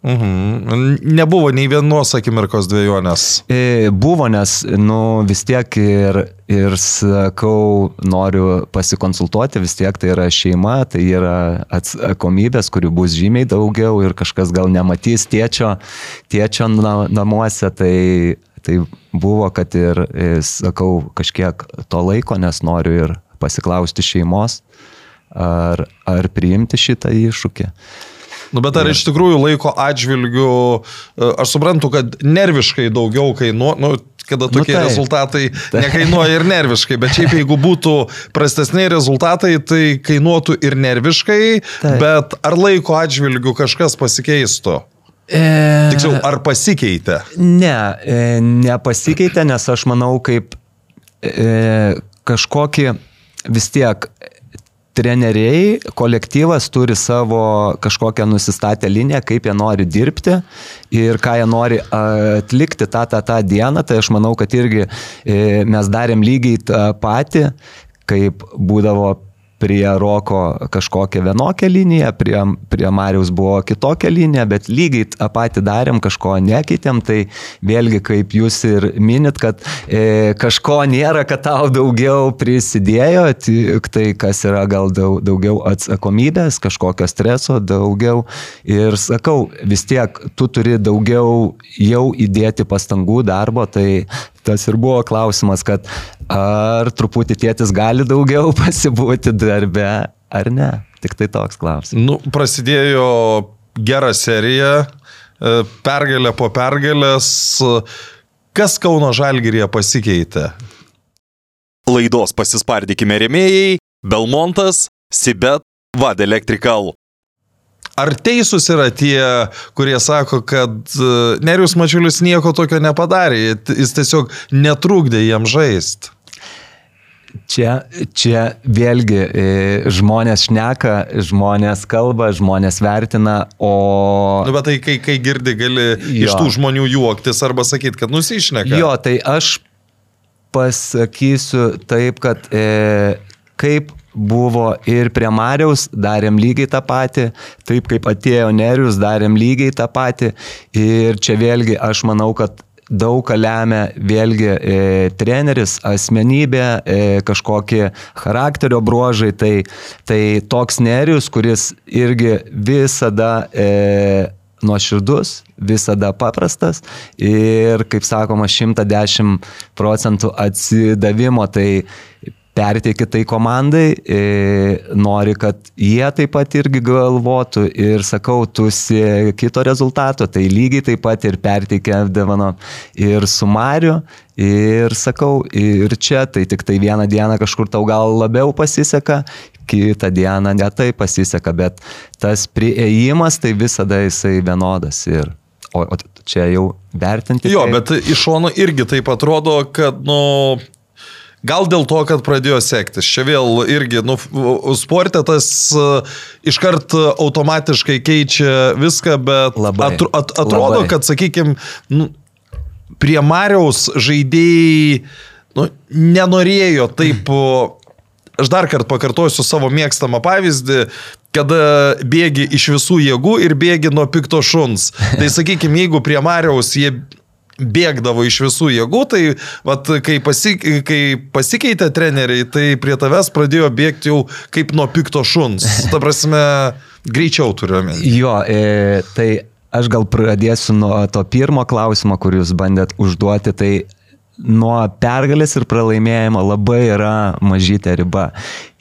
Mhm. Nebuvo nei vienos akimirkos dviejonės. E, buvo, nes, nu, vis tiek ir, ir sakau, noriu pasikonsultuoti, vis tiek tai yra šeima, tai yra atsakomybės, kurių bus žymiai daugiau ir kažkas gal nematys tėčio, tėčio namuose, tai, tai buvo, kad ir, e, sakau, kažkiek to laiko, nes noriu ir pasiklausti šeimos, ar, ar priimti šitą iššūkį. Nu, bet ar iš tikrųjų laiko atžvilgių, e, aš suprantu, kad nerviškai daugiau kainuoja, nu, kada nu tokie nu, tai, rezultatai tai. nekainuoja ir nerviškai, bet šiaip jeigu būtų prastesni rezultatai, tai kainuotų ir nerviškai, tai. bet ar laiko atžvilgių kažkas pasikeistų? E... Tiksliau, ar pasikeitė? Ne, e, nepasikeitė, nes aš manau, kaip e, kažkokį vis tiek treneriai, kolektyvas turi savo kažkokią nusistatę liniją, kaip jie nori dirbti ir ką jie nori atlikti tą, tą, tą dieną. Tai aš manau, kad irgi e, mes darėm lygiai tą patį, kaip būdavo prie Roko kažkokią vienokią liniją, prie, prie Mariaus buvo kitokia linija, bet lygiai tą patį darėm, kažko nekeitėm, tai vėlgi kaip jūs ir minit, kad e, kažko nėra, kad tau daugiau prisidėjo, tik tai kas yra gal daug, daugiau atsakomybės, kažkokio streso, daugiau. Ir sakau, vis tiek tu turi daugiau jau įdėti pastangų darbo, tai tas ir buvo klausimas, kad ar truputį tėtis gali daugiau pasibūti darbe, ar ne. Tik tai toks klausimas. Nu, prasidėjo gera serija, e, pergalė po pergalės. Kas Kauno Žalgirėje pasikeitė? Laidos pasispardykime remėjai - Belmontas, Sibet, Vad Electrical. Ar teisūs yra tie, kurie sako, kad e, Nerius Mačiulis nieko tokio nepadarė, jis tiesiog netrukdė jam žaisti? Čia, čia vėlgi e, žmonės šneka, žmonės kalba, žmonės vertina, o... Nu, bet tai kai, kai girdi, gali jo. iš tų žmonių juoktis arba sakyti, kad nusišneka. Jo, tai aš pasakysiu taip, kad e, kaip buvo ir prie Mariaus, darėm lygiai tą patį, taip kaip atėjo Nerius, darėm lygiai tą patį. Ir čia vėlgi aš manau, kad daug ką lemia vėlgi e, treneris, asmenybė, e, kažkokie charakterio bruožai. Tai, tai toks Nerius, kuris irgi visada e, nuoširdus, visada paprastas ir, kaip sakoma, 110 procentų atsidavimo. Tai perteiki tai komandai, e, nori, kad jie taip pat irgi galvotų ir sakau, tu sieki kito rezultato, tai lygiai taip pat ir perteikia Devano ir su Mariu. Ir sakau, ir čia tai tik tai vieną dieną kažkur tau gal labiau pasiseka, kitą dieną netai pasiseka, bet tas prieimas tai visada jisai vienodas. Ir, o, o čia jau vertinti. Jo, tai... bet iš šono irgi taip atrodo, kad, nu, Gal dėl to, kad pradėjo sektis. Čia vėl irgi, nu, sportė tas uh, iškart automatiškai keičia viską, bet labai, atro, at, atrodo, labai. kad, sakykime, nu, prie Mariaus žaidėjai nu, nenorėjo taip... Aš dar kartą pakartosiu savo mėgstamą pavyzdį, kada bėgi iš visų jėgų ir bėgi nuo pikto šuns. Tai sakykime, jeigu prie Mariaus jie bėgdavo iš visų jėgų, tai vat, kai, pasik, kai pasikeitė treneriai, tai prie tavęs pradėjo bėgti jau kaip nuo pikto šuns. Ta prasme, greičiau turiu omeny. Jo, e, tai aš gal pradėsiu nuo to pirmo klausimo, kur jūs bandėt užduoti, tai nuo pergalės ir pralaimėjimo labai yra mažytė riba.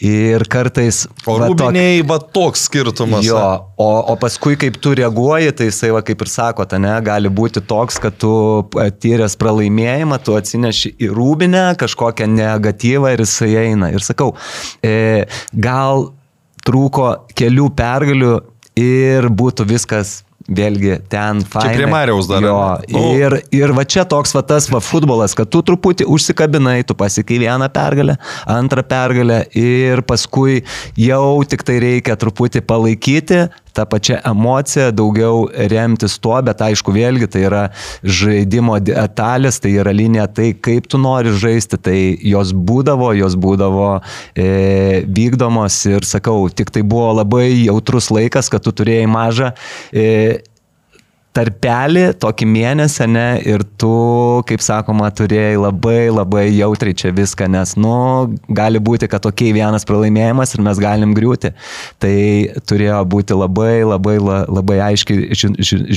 Ir kartais... O va, rūbiniai, tok, va toks skirtumas. Jo, o, o paskui kaip tu reaguoji, tai jisai, va, kaip ir sako, ne, gali būti toks, kad tu patyręs pralaimėjimą, tu atsineši į rūbinę kažkokią negatyvą ir jisai eina. Ir sakau, e, gal trūko kelių pergalių ir būtų viskas vėlgi ten fainai. Čia prie Mariaus dar. Jo, nu. ir, ir va čia toks va tas va futbolas, kad tu truputį užsikabinai, tu pasikai vieną pergalę, antrą pergalę ir paskui jau tik tai reikia truputį palaikyti tą pačią emociją, daugiau remtis tuo, bet aišku vėlgi tai yra žaidimo detalės, tai yra linija, tai kaip tu nori žaisti, tai jos būdavo, jos būdavo e, vykdomos ir sakau, tik tai buvo labai jautrus laikas, kad tu turėjai mažą e, tarpelį, tokį mėnesį, ne, ir tu, kaip sakoma, turėjai labai labai jautriai čia viską, nes, nu, gali būti, kad tokiai vienas pralaimėjimas ir mes galim griūti. Tai turėjo būti labai labai labai aiškiai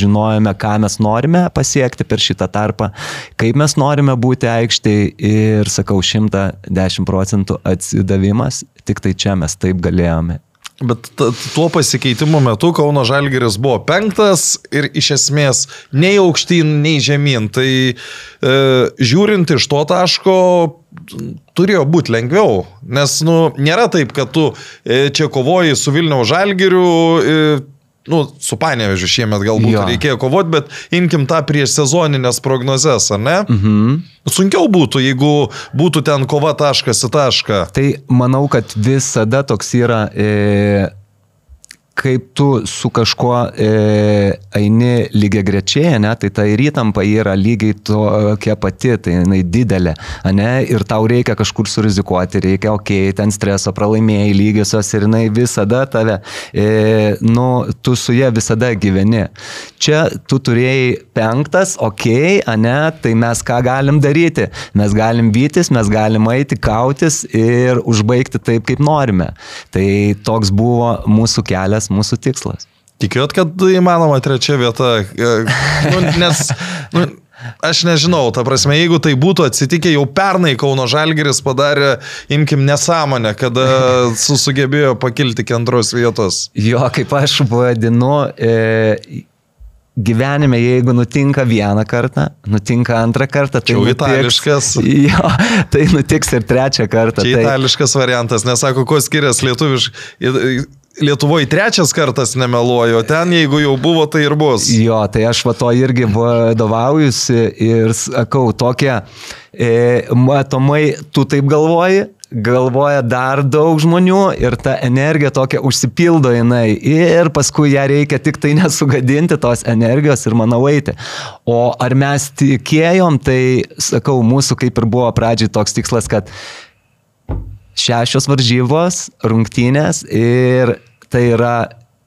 žinojome, ką mes norime pasiekti per šitą tarpą, kaip mes norime būti aikštėje ir, sakau, 110 procentų atsidavimas, tik tai čia mes taip galėjome Bet tuo pasikeitimo metu Kauno Žalgeris buvo penktas ir iš esmės nei aukštyn, nei žemyn. Tai e, žiūrint iš to taško turėjo būti lengviau. Nes nu, nėra taip, kad tu e, čia kovoji su Vilniaus Žalgeriu. E, nu, su Panevežiu šiemet galbūt jo. reikėjo kovoti, bet imkim tą prieš sezoninės prognozes, ar ne? Mhm. Sunkiau būtų, jeigu būtų ten kova taškas į tašką. Tai manau, kad visada toks yra... E kaip tu su kažkuo e, eini lygiai grečiai, ne, tai ta ir įtampa yra lygiai tokia pati, tai jinai didelė, ne, ir tau reikia kažkur surizikuoti, reikia, okei, okay, ten streso pralaimėjai lygiosios ir jinai visada tave, e, nu, tu su ja visada gyveni. Čia tu turėjai penktas, okei, okay, ne, tai mes ką galim daryti? Mes galim vytis, mes galim eiti, kautis ir užbaigti taip, kaip norime. Tai toks buvo mūsų kelias, mūsų tikslas. Tikėjot, kad įmanoma trečia vieta, e, nu, nes nu, Aš nežinau, ta prasme, jeigu tai būtų atsitikę jau pernai Kauno Žalgeris padarė, imkim, nesąmonę, kada sugebėjo pakilti iki antros vietos. Jo, kaip aš vadinu, e, gyvenime, jeigu nutinka vieną kartą, nutinka antrą kartą, tai... Nutiks, itališkas. Jo, tai nutiks ir trečią kartą. Čia tai... itališkas variantas, nesako, kuo skiriasi lietuviškai. Lietuvoje trečias kartas nemeluoju, ten jeigu jau buvo, tai ir bus. Jo, tai aš va to irgi vadovaujusi ir sakau, tokia, e, matomai, tu taip galvoji, galvoja dar daug žmonių ir ta energija tokia užsipildo jinai ir paskui ją reikia tik tai nesugadinti tos energijos ir manau eiti. O ar mes tikėjom, tai sakau, mūsų kaip ir buvo pradžiai toks tikslas, kad šešios varžybos, rungtynės ir tai yra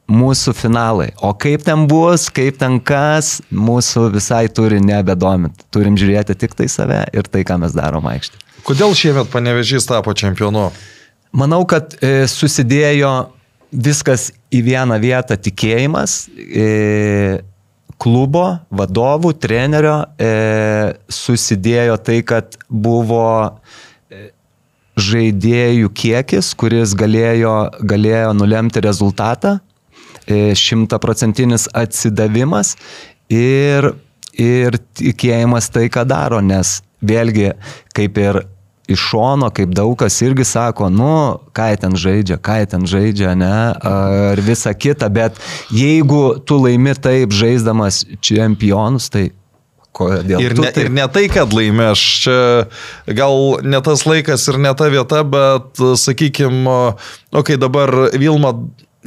mūsų finalai. O kaip ten bus, kaip ten kas, mūsų visai turi nebedomint. Turim žiūrėti tik tai save ir tai, ką mes darom aikštė. Kodėl šiemet panevežys tapo čempionu? Manau, kad e, susidėjo viskas į vieną vietą tikėjimas. E, klubo, vadovų, trenerio e, susidėjo tai, kad buvo e, žaidėjų kiekis, kuris galėjo, galėjo nulemti rezultatą, e, šimtaprocentinis atsidavimas ir, ir tikėjimas tai, ką daro, nes vėlgi, kaip ir iš šono, kaip daug kas irgi sako, nu, ką ten žaidžia, ką ten žaidžia, ne, ar visa kita, bet jeigu tu laimi taip žaisdamas čempionus, tai kodėl? Ir ne, taip... ir ne tai, kad laimė, aš čia gal ne tas laikas ir ne ta vieta, bet, sakykime, okei, okay, dabar Vilma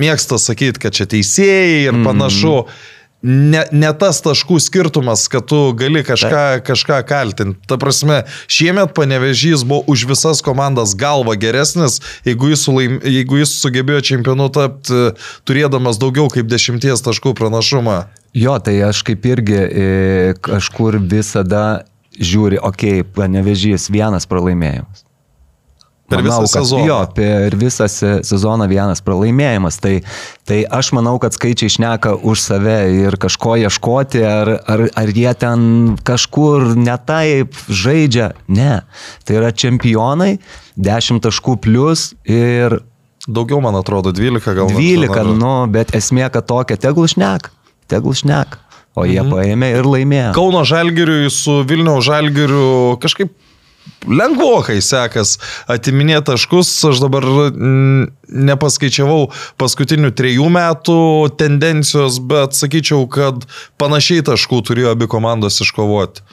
mėgsta sakyti, kad čia teisėjai ir panašu. Mm ne, ne tas taškų skirtumas, kad tu gali kažką, kažką kaltinti. Ta prasme, šiemet panevežys buvo už visas komandas galva geresnis, jeigu jis, sulaim, jeigu jis sugebėjo čempionu tapti, turėdamas daugiau kaip dešimties taškų pranašumą. Jo, tai aš kaip irgi e, kažkur visada žiūri, okei, okay, panevežys vienas pralaimėjimas. Per manau, visą sezoną. Jo, per visą sezoną vienas pralaimėjimas. Tai, tai aš manau, kad skaičiai išneka už save ir kažko ieškoti, ar, ar, ar jie ten kažkur netaip žaidžia. Ne. Tai yra čempionai, 10 taškų plus ir... Daugiau, man atrodo, 12 gal. 12, nu, bet esmė, kad tokia, tegul šnek, tegul šnek. O jie mhm. paėmė ir laimėjo. Kauno Žalgiriui su Vilniaus Žalgiriu kažkaip lengvokai sekas atiminėti taškus. Aš dabar nepaskaičiavau paskutinių trejų metų tendencijos, bet sakyčiau, kad panašiai taškų turėjo abi komandos iškovoti.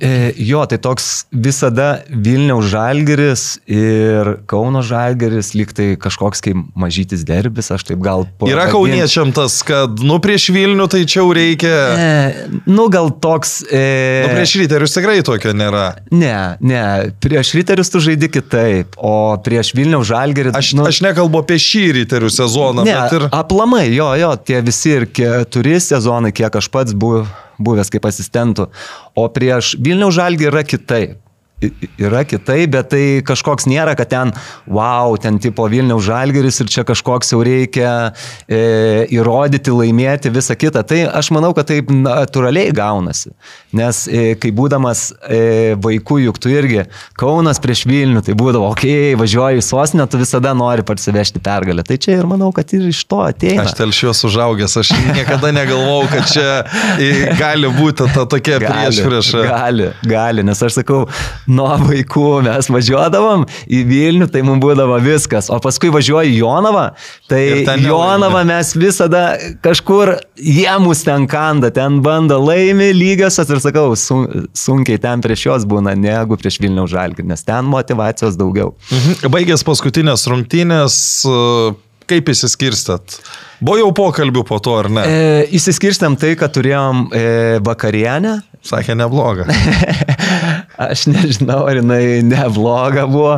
E, jo, tai toks visada Vilniaus žalgeris ir Kauno žalgeris, lyg tai kažkoks kaip mažytis derbis, aš taip gal... Yra kauniečiam tas, kad, nu, prieš Vilnių tai čia jau reikia... E, nu, gal toks... E... Nu, prieš Ryterius tikrai tokio nėra. Ne, ne, prieš Ryterius tu žaidi kitaip, o prieš Vilniaus žalgerį... Aš, nu, aš nekalbu apie šį Ryterių sezoną, ne, bet ir... Aplamai, jo, jo, tie visi ir keturi sezonai, kiek aš pats buvau buvęs kaip asistentų. O prieš Vilniaus žalgį yra kitaip yra kitai, bet tai kažkoks nėra, kad ten, wow, ten tipo Vilniaus žalgeris ir čia kažkoks jau reikia e, įrodyti, laimėti, visą kitą. Tai aš manau, kad taip natūraliai gaunasi. Nes e, kai būdamas e, vaikų, juk tu irgi Kaunas prieš Vilnių, tai būdavo, okei, okay, važiuoji į sostinę, tu visada nori parsivežti pergalę. Tai čia ir manau, kad ir iš to ateina. Aš telšiuos užaugęs, aš niekada negalvojau, kad čia gali būti ta tokia prieš priešą. Gali, gali, nes aš sakau, nuo vaikų mes važiuodavom į Vilnių, tai mums būdavo viskas. O paskui važiuoju į Jonavą, tai Jonavą mes visada kažkur jie mus ten kanda, ten bando laimi lygiosios ir sakau, sun, sunkiai ten prieš juos būna negu prieš Vilnių žalgį, nes ten motivacijos daugiau. Mhm. Baigęs paskutinės rungtynės kaip įsiskirstat? Buvo jau pokalbių po to, ar ne? E, įsiskirstėm tai, kad turėjom e, vakarienę. Sakė, nebloga. Aš nežinau, ar jinai nebloga buvo.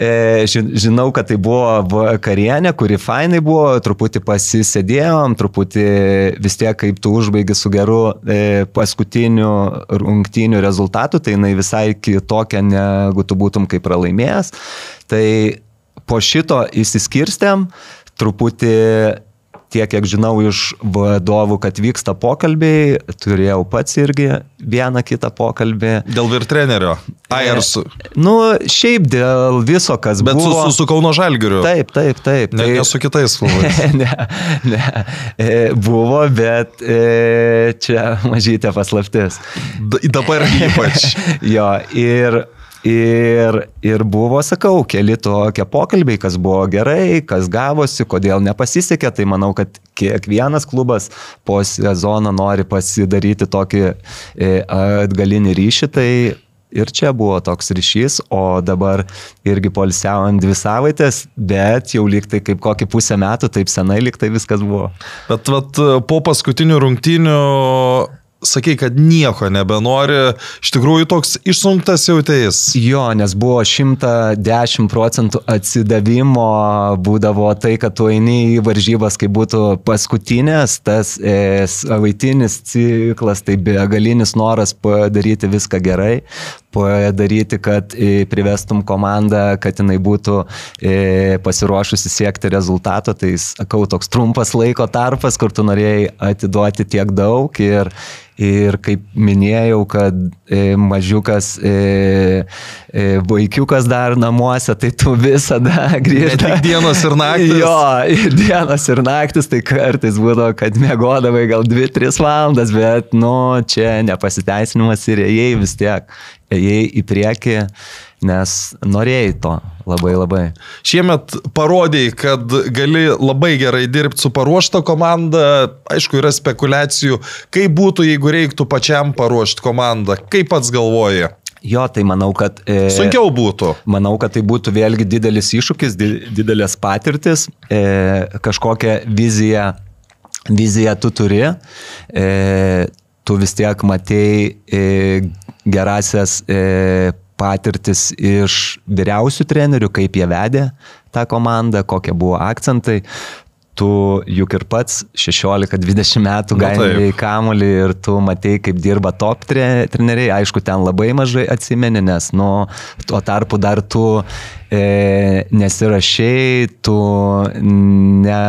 E, ži- žinau, kad tai buvo vakarienė, kuri fainai buvo, truputį pasisėdėjom, truputį vis tiek kaip tu užbaigi su geru e, paskutiniu rungtynių rezultatu, tai jinai visai kitokia, negu tu būtum kaip pralaimėjęs. Tai po šito įsiskirstėm, truputį tiek, kiek žinau iš vadovų, kad vyksta pokalbiai, turėjau pats irgi vieną kitą pokalbį. Dėl vyr trenerio. Ai, ar su... Nu, šiaip dėl viso, kas Bet su, buvo. su, su Kauno Žalgiriu. Taip, taip, taip. Ne, ne su kitais klubais. ne, ne, e, buvo, bet e, čia mažytė paslaptis. D dabar ypač. jo, ir, ir, ir buvo, sakau, keli tokie pokalbiai, kas buvo gerai, kas gavosi, kodėl nepasisekė. Tai manau, kad kiekvienas klubas po sezono nori pasidaryti tokį e, atgalinį ryšį. Tai Ir čia buvo toks ryšys, o dabar irgi polisiaujant dvi savaitės, bet jau lyg tai kaip kokį pusę metų, taip senai lyg tai viskas buvo. Bet vat, po paskutinių rungtynių sakai, kad nieko nebenori, iš tikrųjų toks išsunktas jautėjas. Jo, nes buvo 110 procentų atsidavimo, būdavo tai, kad tu eini į varžybas, kai būtų paskutinės, tas e, savaitinis ciklas, tai begalinis noras padaryti viską gerai, padaryti, kad e, privestum komandą, kad jinai būtų e, pasiruošusi siekti rezultato, tai sakau, toks trumpas laiko tarpas, kur tu norėjai atiduoti tiek daug ir Ir kaip minėjau, kad e, mažiukas vaikiukas dar namuose, tai tu visada grįžti. Tik dienos ir naktis. Jo, ir dienos ir naktis, tai kartais būdavo, kad mėgodavai gal 2-3 valandas, bet, nu, čia nepasiteisinimas ir ėjai vis tiek. Ėjai į priekį, nes norėjai to labai labai. Šiemet parodėjai, kad gali labai gerai dirbti su paruošta komanda. Aišku, yra spekulacijų, kaip būtų, jeigu reiktų pačiam paruošti komandą. Kaip pats galvoji? Jo, tai manau, kad... E, Sunkiau būtų. Manau, kad tai būtų vėlgi didelis iššūkis, di, didelės patirtis, e, kažkokią viziją, viziją tu turi, e, tu vis tiek matei e, gerasias e, patirtis iš vyriausių trenerių, kaip jie vedė tą komandą, kokie buvo akcentai. Tu juk ir pats 16-20 metų gailiai kamolį ir tu matei, kaip dirba top tre, treneriai. Aišku, ten labai mažai atsimeni, nes, nu, tuo tarpu dar tu e, nesirašiai, tu ne,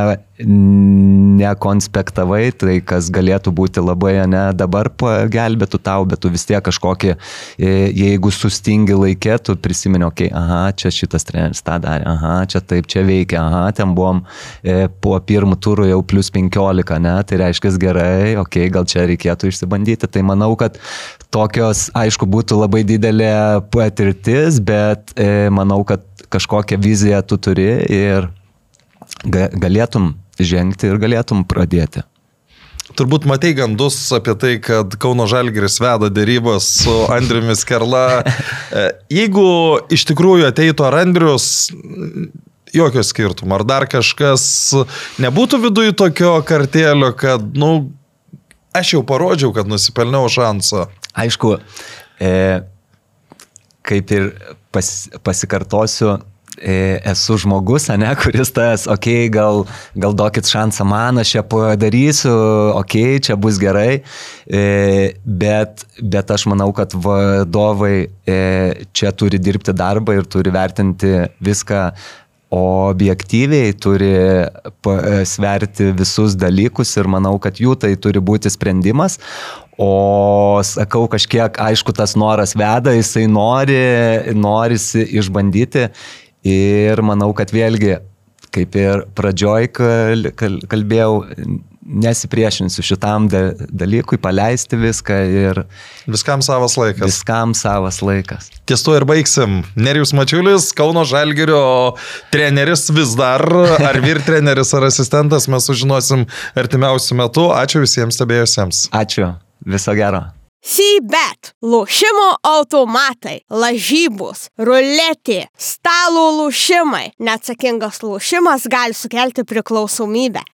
nekonspektavai, tai kas galėtų būti labai, ne, dabar pagelbėtų tau, bet tu vis tiek kažkokį, e, jeigu sustingi laikė, tu prisimeni, okei, okay, aha, čia šitas treneris tą darė, aha, čia taip, čia veikia, aha, ten buvom e, po pirmų turų jau plus 15, ne, tai reiškia gerai, okei, okay, gal čia reikėtų išsibandyti, tai manau, kad tokios, aišku, būtų labai didelė patirtis, bet e, manau, kad kažkokią viziją tu turi ir galėtum žengti ir galėtum pradėti. Turbūt matai gandus apie tai, kad Kauno Žalgiris veda dėrybas su Andriumis Kerla. Jeigu iš tikrųjų ateitų ar Andrius, jokio skirtumo, ar dar kažkas, nebūtų viduje tokio kartėlio, kad, na, nu, aš jau parodžiau, kad nusipelniau šansą. Aišku, e, kaip ir pas, pasikartosiu, esu žmogus, ne, kuris tas, okei, okay, gal, gal duokit šansą man, aš čia padarysiu, okei, okay, čia bus gerai, bet, bet aš manau, kad vadovai čia turi dirbti darbą ir turi vertinti viską objektyviai, turi sverti visus dalykus ir manau, kad jų tai turi būti sprendimas. O sakau, kažkiek, aišku, tas noras veda, jisai nori, norisi išbandyti Ir manau, kad vėlgi, kaip ir pradžioj kal, kal, kalbėjau, nesipriešinsiu šitam dalykui, paleisti viską ir... Viskam savas laikas. Viskam savas laikas. Ties to ir baigsim. Nerijus Mačiulis, Kauno Žalgirio treneris vis dar, ar vyr treneris, ar asistentas, mes sužinosim artimiausių metų. Ačiū visiems stebėjusiems. Ačiū. Viso gero. Sybet, lošimo automatai, lažybos, ruletė, stalo lošimai. Neatsakingas lošimas gali sukelti priklausomybę.